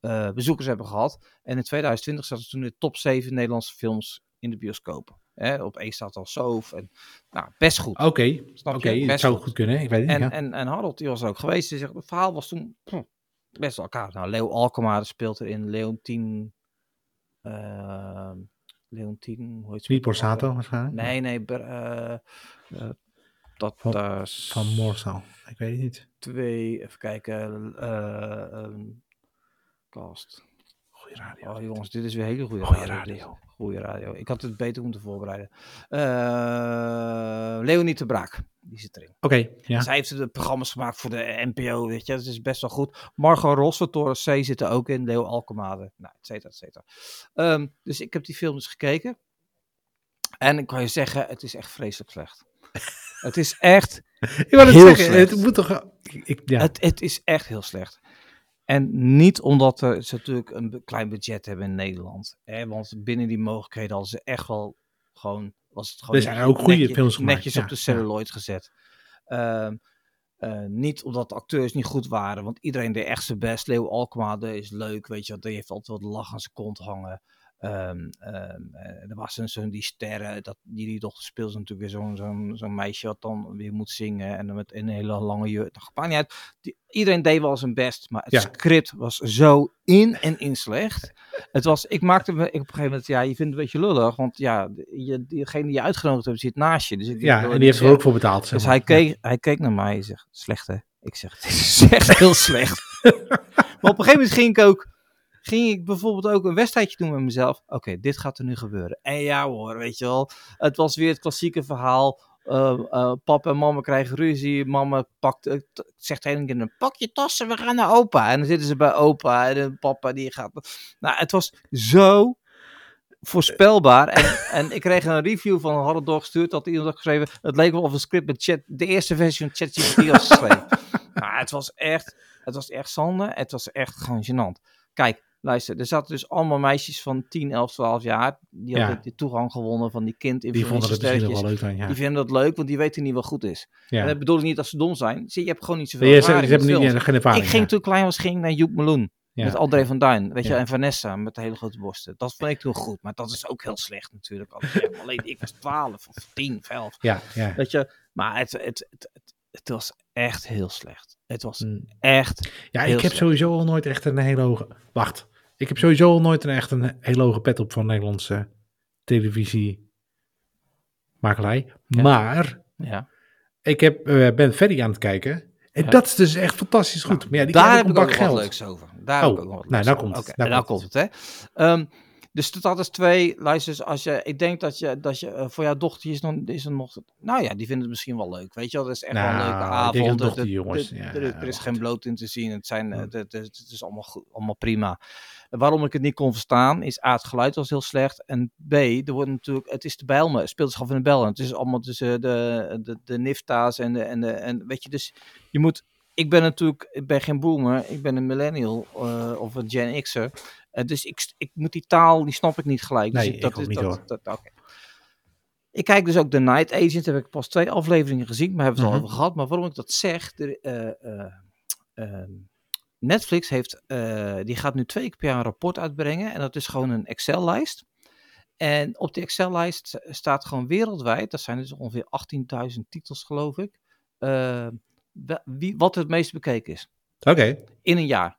eh, bezoekers hebben gehad. En in 2020 zaten ze toen in de top 7 Nederlandse films in de bioscopen. Hè, op één staat al Soof en nou, best goed. Oké, Snap je? Best zou goed. goed kunnen. Ik weet het niet. En, ja. en, en Harold, die was er ook geweest. Die zegt, het verhaal was toen pff, best wel elkaar. Nou, Leo Alkmaar speelt erin. Leontien... ehm Leontien, hoe heet ze? Niet Borsato waarschijnlijk. Nee, nee. Dat Van- Moorsel. Ik weet het niet. twee... Even kijken. eh ehm, cast. Goeie radio. Oh jongens, dit is weer hele goede radio. radio. Goeie radio. Ik had het beter moeten voorbereiden. Eh Leonie de Braak, die zit erin. Oké, ja. Zij heeft de programma's gemaakt voor de NPO, weet je. Dat is best wel goed. Margot Ros van Toren C zit er ook in. Leo Alkemade, nou, et cetera, et cetera. Ehm, dus ik heb die film dus gekeken. En ik kan je zeggen, het is echt vreselijk slecht. Het is echt, Ik wou het Heel zeggen. slecht. Het moet toch... Ik, ja. het, het is echt heel slecht. En niet omdat er, ze natuurlijk een klein budget hebben in Nederland. Hè, want binnen die mogelijkheden hadden ze echt wel gewoon... Was het gewoon Er zijn ook goede netjes- films gemaakt, Netjes ja, op de ja. celluloid gezet. Ehm, eh, niet omdat de acteurs niet goed waren, want iedereen deed echt zijn best. Leo Alkmaar is leuk, weet je, die heeft altijd wat lach aan zijn kont hangen. Ehm, ehm, eh, er was een zo'n die sterren, dat, die die dochter speelt natuurlijk weer zo'n zo'n zo'n meisje wat dan weer moet zingen en dan met een hele lange jurk. Uit. Die, iedereen deed wel zijn best, maar het Ja. script was zo in en in slecht. Het was, ik maakte me ik op een gegeven moment, ja, je vindt het een beetje lullig, want ja, je, diegene die je uitgenodigd hebt zit naast je. Dus ik ja, en die heeft er ook voor betaald. zeg dus hij keek, hij keek naar mij en zegt, slecht hè? Ik zeg, het is echt heel slecht. maar op een gegeven moment ging ik ook, ging ik bijvoorbeeld ook een wedstrijdje doen met mezelf. Oké, dit gaat er nu gebeuren. En ja hoor, weet je wel. Het was weer het klassieke verhaal. Eh, eh, papa en mama krijgen ruzie. Mama pakt, t- zegt tegen kinderen, pak je tassen, we gaan naar opa. En dan zitten ze bij opa en de papa die gaat... Nou, het was zo voorspelbaar. En, en ik kreeg een review van Harold doorgestuurd. Dat iemand had geschreven. Het leek wel of een script met chat, de eerste versie van ChatGPT was geschreven. nou, het was echt, het was echt zonde. Het was echt gewoon gênant. Kijk, luister, er zaten dus allemaal meisjes van 10, 11, 12 jaar. Die Ja. hadden die toegang gewonnen van die kind Die vonden misschien wel leuk ja. Die vinden dat leuk, want die weten niet wat goed is. ja. En dat bedoel ik niet dat ze dom zijn. Zie, je hebt gewoon niet zoveel ze, ze ervaring hebben met niet, geen ervaring. Ik ging toen klein was, ging naar Joep Meloen. Ja. Met André van Duin, weet je, Ja. en Vanessa met de hele grote borsten. Dat vond ik toen goed, maar dat is ook heel slecht natuurlijk. Alleen, ik was 12 of 10, 11. Ja, ja. Weet je, maar het, het, het, was echt heel slecht. Het was Mm. echt. Ja, ik heb slecht. sowieso al nooit echt een hele hoge... Wacht, Ik heb sowieso al nooit een echt een hele hoge pet op van Nederlandse televisiemakelij. Ja. Maar Ja. ik heb, eh, ben Ferry aan het kijken. En Ja. dat is dus echt fantastisch goed. maar ja, die Daar heb ik ook wat geld. leuks over. Daar Oh, heb ik ook wat nou, leuks nou over. komt het, nou nou komt komt het, hè. Ehm, dus dat is twee. Luister, als je, ik denk dat je, dat je eh, voor jouw dochter is, nog, is er nog. Nou ja, die vinden het misschien wel leuk. Weet je wel, dat is echt wel een Nou, leuke avond. denk dat Er- ja, is geen bloot in te zien. Het, zijn, het, is allemaal, goed, allemaal prima. En waarom ik het niet kon verstaan, is A, het geluid was heel slecht. En B, er wordt natuurlijk, het is de Bijlmer, het speelt zich af in de Bijlmer. Het is allemaal tussen de, de, de Nifta's en de, en de, en weet je, dus je moet, ik ben natuurlijk, ik ben geen boomer, ik ben een millennial eh, of een Gen X'er. Eh, dus ik, ik moet die taal, die snap ik niet gelijk. Dus Nee, ik, ik dat is, niet, dat, hoor. dat, oké. Ik kijk dus ook The Night Agent, heb ik pas twee afleveringen gezien, maar hebben we het Mhm. al over gehad. Maar waarom ik dat zeg, er, eh, eh, ehm, Netflix heeft, eh, die gaat nu twee keer per jaar een rapport uitbrengen. En dat is gewoon een Excel-lijst. En op die Excel-lijst staat gewoon wereldwijd, dat zijn dus ongeveer 18.000 titels geloof ik, eh, wie, wat het meest bekeken is Oké, in een jaar.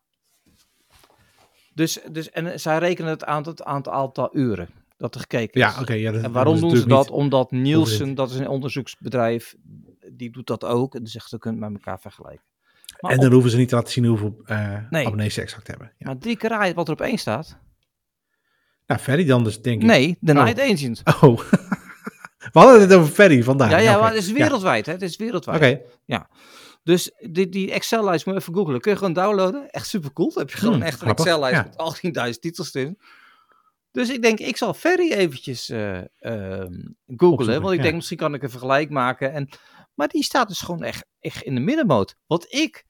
Dus, dus, en zij rekenen het aan het aantal, aantal uren dat er gekeken is. ja, oké. ja, En waarom doen ze dat? Omdat Nielsen, dat is een onderzoeksbedrijf, die doet dat ook. En zegt, ze kunnen het met elkaar vergelijken. Maar, En op- dan hoeven ze niet te laten zien hoeveel eh Nee. abonnees ze exact hebben. Ja. maar drie keer wat er op één staat. Nou, Ferry dan dus, denk ik. Nee, The Oh. Night Agent. Oh. We hadden het over Ferry vandaag. ja, ja, oké. maar het is Ja, wereldwijd. Hè? Het is wereldwijd. Oké, Dus die, die Excel-lijst moet je even googlen. Kun je gewoon downloaden. Echt super cool. Dan heb je gewoon Hmm, echt een Excel-lijst ja. met 18.000 titels erin. Dus ik denk, ik zal Ferry eventjes ehm googlen. Want ik ja. denk, misschien kan ik een vergelijk maken. En, maar die staat dus gewoon echt, echt in de middenmoot. Wat ik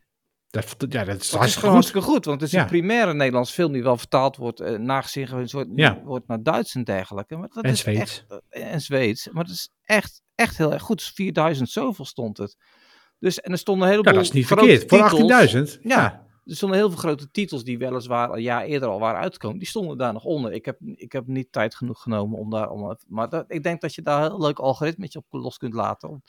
dat, ja, dat is Dat is hartstikke gewoon goed. hartstikke goed, want het is Ja. een primaire Nederlands film die wel vertaald wordt, uh, nagezien wordt, Ja. wordt naar Duits en dergelijke. Maar dat En is Zweeds. Echt, eh, en Zweeds. Maar dat is echt, echt heel erg goed. Dus 4000 zoveel stond het. Dus, en er stonden een heleboel Ja, dat is niet verkeerd. Voor titels. 18.000. Ja. Ja. Er stonden heel veel grote titels die weliswaar een jaar eerder al waren uitgekomen. Die stonden daar nog onder. Ik heb, ik heb niet tijd genoeg genomen om daar... Om, maar dat, ik denk dat je daar een heel leuk algoritmetje op los kunt laten. Om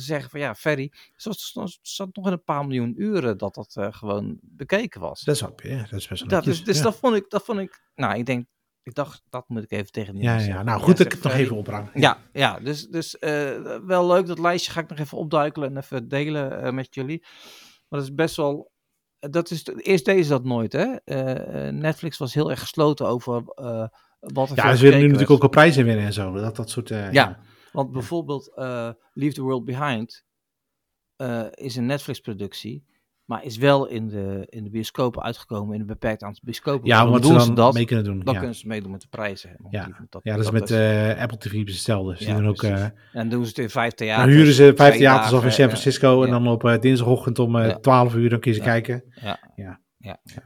te zeggen van ja, Ferry, zat, zat nog in een paar miljoen uren dat dat uh, gewoon bekeken was. Dat wel, ja, dat is best wel dat, Dus, dus ja. dat vond ik, dat vond ik, nou ik denk, ik dacht, dat moet ik even tegen die Ja, ja, nou goed dat ik het nog even oprang. Ja, ja dus, dus uh, wel leuk. Dat lijstje ga ik nog even opduikelen en even delen uh, met jullie. Maar dat is best wel. Dat is, eerst deden ze dat nooit, hè? Uh, Netflix was heel erg gesloten over uh, wat er Ja, ze willen nu natuurlijk ook al prijzen winnen en zo. Dat, dat soort. Uh, ja, ja, want bijvoorbeeld uh, Leave the World Behind uh, is een Netflix-productie. Maar is wel in de, in de bioscopen uitgekomen, in een beperkt aantal bioscopen. Ja, omdat doen ze dan dat, mee kunnen doen. Dan ja. kunnen ze meedoen met de prijzen. Ja, dat, ja dat, is met uh, Apple TV hetzelfde. Ze ja, doen ook, uh, en doen ze het in vijf theaters. Dan huren ze vijf theaters of in San Francisco. En dan op uh, dinsdagochtend om 12 uur dan kun je ze kijken. Ja, ja. ja. ja.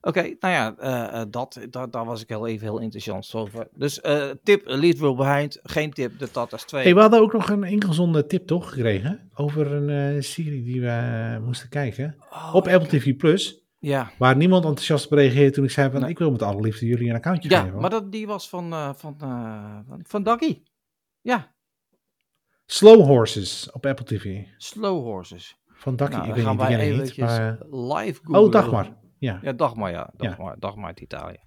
Oké. Okay, nou ja, uh, dat, dat, daar was ik heel even heel enthousiast over. Dus uh, tip, Lead Will Behind, geen tip, de Tatas 2. Hey, we hadden ook nog een ingezonde tip toch gekregen over een serie die we moesten kijken oh, op Apple TV Plus. Ja. Waar niemand enthousiast op reageerde toen ik zei van nee. ik wil met alle liefde jullie een accountje ja, geven. Ja, maar dat, die was van, uh, van, van, van Daggy. Ja. Slow Horses op Apple TV. Slow Horses. Van Daggy, nou, ik weet niet, niet. Maar... live googlen. Oh, Dagmar. Ja. ja, Dagmar, ja. Dagmar, ja. Dagmar uit Italië.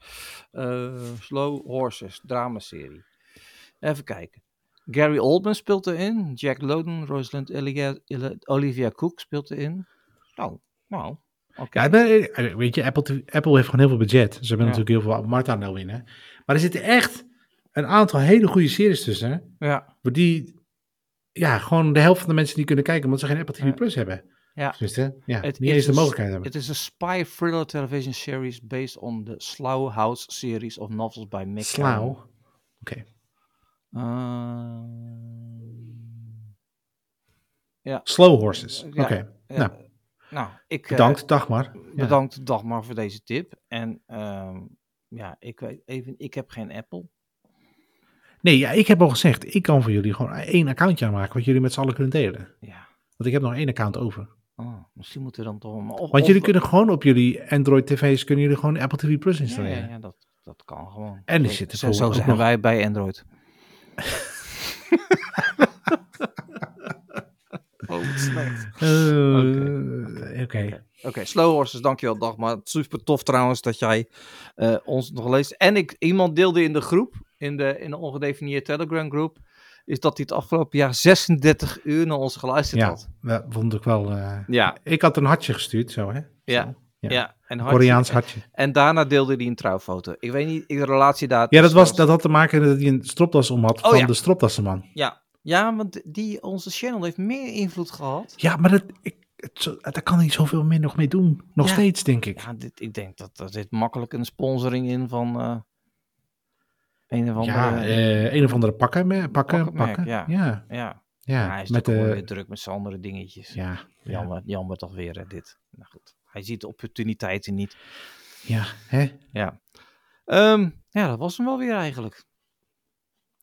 Uh, Slow Horses, dramaserie. Even kijken. Gary Oldman speelt erin. Jack Lowden, Rosalind Elia, Olivia Cook speelt erin. Nou, nou. Okay. Ja, weet je, Apple, Apple heeft gewoon heel veel budget. Ze hebben ja. natuurlijk heel veel marktaandeel in. Hè? Maar er zitten echt een aantal hele goede series tussen. Hè? Ja. Die, ja, gewoon de helft van de mensen die kunnen kijken, omdat ze geen Apple TV. Plus hebben. Ja. Dus, hè? ja het niet eens de mogelijkheid hebben. Het is een spy thriller television series based on the Slough House series of novels by Mick Slough? Oké. Okay. Uh, ja. Slow Horses. Oké. Okay. Ja, nou. nou, ik... Bedankt, uh, Dagmar. Bedankt, ja. Dagmar, voor deze tip. En uh, ja, ik weet even, ik heb geen Apple. Nee, ja, ik heb al gezegd, ik kan voor jullie gewoon één accountje aanmaken, wat jullie met z'n allen kunnen delen. Ja. Want ik heb nog één account over. Oh, misschien moeten we dan toch... Of, Want of, jullie kunnen gewoon op jullie Android tv's, kunnen jullie gewoon Apple TV Plus installeren. Ja, ja, ja dat, dat kan gewoon. En die zo, zitten zo, zo zijn nog... wij bij Android. Oh, slecht. Eh, Oké. Oké, Slow Horses, dankjewel Dagmar. Super tof trouwens dat jij eh, ons nog leest. En ik, iemand deelde in de groep, in de, in de ongedefinieerde Telegram groep, is dat hij het afgelopen jaar 36 uur naar ons geluisterd Ja, had. dat vond ik wel... eh, Ja, Ik had een hartje gestuurd, zo hè? ja, Zo, ja. ja. En, hartje- Koreaans hartje. en daarna deelde hij een trouwfoto. Ik weet niet, de relatie daar... Ja, dat, was, dat had te maken dat hij een stropdas om had Oh, van ja. de stropdassenman. Ja, ja, want die, onze channel heeft meer invloed gehad. Ja, maar dat, ik, het, daar kan hij zoveel meer nog mee doen. Nog Ja. steeds, denk ik. Ja, dit, ik denk dat er zit makkelijk een sponsoring in van eh, een of andere... Ja, eh, een of andere pakken, me- pakken, Pakkenmerk, pakken. ja. Ja, ja. ja. hij is met toch de, weer druk met zijn andere dingetjes. ja, ja, Jammer, jammer toch weer hè, dit. Nou goed, hij ziet de opportuniteiten niet. ja, hè? Ja. Ehm, ja, dat was hem wel weer eigenlijk.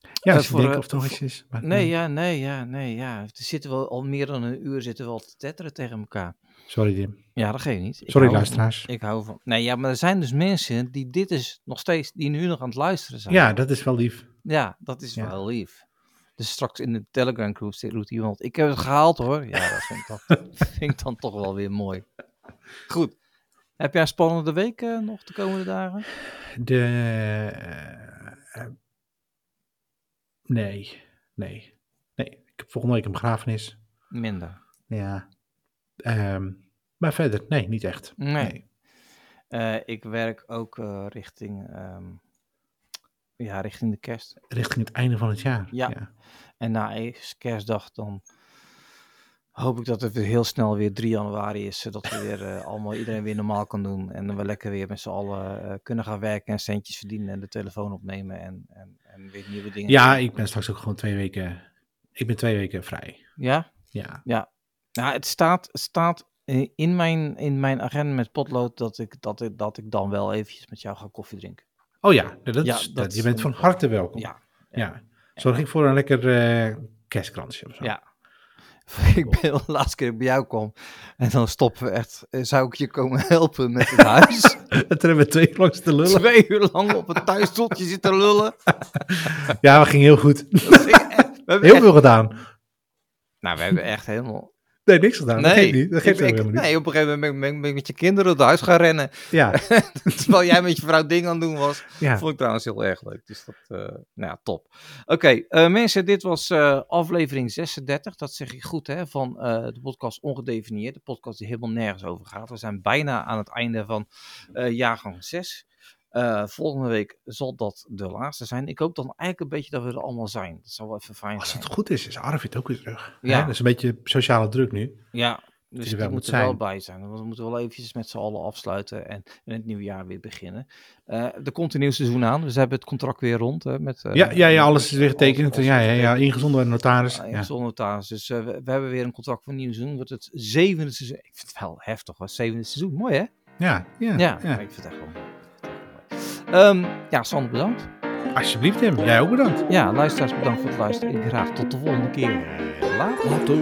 Ja, Eh, als je voor, denkt eh, of het nog iets is. Maar, Nee, ja, nee, ja, nee, ja. We zitten wel al meer dan een uur zitten we al te tetteren tegen elkaar. Sorry, Dim. Ja, dat geeft niet. Ik Sorry, luisteraars. Ik hou van. Nee, ja, maar er zijn dus mensen die dit is nog steeds, die nu nog aan het luisteren zijn. Ja, dat is wel lief. Ja, dat is Ja. wel lief. Dus straks in de Telegram groep zit- roept iemand, ik heb het gehaald hoor. Ja, dat vind ik dan, vind ik dan toch wel weer mooi. Goed. Heb jij een spannende week eh, nog de komende dagen? De. eh, eh, nee, nee. Nee, ik heb volgende week een begrafenis. Minder. Ja. Ehm, maar verder, nee, niet echt. Nee. Eh, ik werk ook eh, richting, ehm, ja, richting de kerst. Richting het einde van het jaar. Ja. En na eerst kerstdag dan hoop ik dat het weer heel snel weer 3 januari is. Zodat we weer eh, allemaal iedereen weer normaal kan doen. En dan we lekker weer met z'n allen kunnen gaan werken en centjes verdienen en de telefoon opnemen en, en, en weer nieuwe dingen. Ja, ik ben straks ook gewoon twee weken. Ik ben twee weken vrij. Ja? Ja. Nou, het staat, staat in mijn, in mijn agenda met potlood dat ik, dat, ik, dat ik dan wel eventjes met jou ga koffie drinken. Oh ja, dat Ja, is, dat je bent van harte welkom. Ja. ja. Zorg ik voor een lekker eh kerstkransje of zo. Ja. ik ben de laatste keer bij jou kwam en dan stoppen we echt. eh, Zou ik je komen helpen met het huis? Het hebben we twee langs te lullen. Twee uur lang op een thuisstoeltje zitten lullen. Ja, we gingen heel goed. We hebben Heel echt- veel gedaan. Nou, we hebben echt helemaal. Nee, niks gedaan. dat Nee, geeft niet. Dat geeft ik- ook ik- helemaal niet. nee, op een gegeven moment ben ik- ben ik met je kinderen door het huis gaan rennen. Ja, Terwijl jij met je vrouw dingen aan het doen was. ja. Vond ik trouwens heel erg leuk. Dus dat, eh, nou ja, top. Oké, eh, mensen, dit was eh, aflevering 36. Dat zeg ik goed, hè? Van de podcast Ongedefinieerd. De podcast die helemaal nergens over gaat. We zijn bijna aan het einde van jaargang 6. Eh, volgende week zal dat de laatste zijn. Ik hoop dan eigenlijk een beetje dat we er allemaal zijn. Dat zou wel even fijn Als zijn. het goed is, is Arvid ook weer terug. Ja. Ja. Dat is een beetje sociale druk nu. Ja, dus die moet er wel bij zijn. Want we moeten wel eventjes met z'n allen afsluiten en in het nieuwe jaar weer beginnen. Eh er komt een nieuw seizoen aan, dus we hebben het contract weer rond. Hè, met, eh, ja, ja, ja, alles is weer getekend. Ja, ja, ingezonden bij de notaris. Ja, ingezonden notaris. Dus we, we hebben weer een contract voor een nieuw seizoen. Wordt het zevende seizoen. Ik vind het wel heftig hoor, zevende seizoen. Mooi hè? Ja, ja, Ja, ja. ik vind het echt wel Ehm, ja, Sander bedankt. Alsjeblieft, Tim. Jij ook bedankt. Ja, luisteraars bedankt voor het luisteren. En graag tot de volgende keer. Later. Later.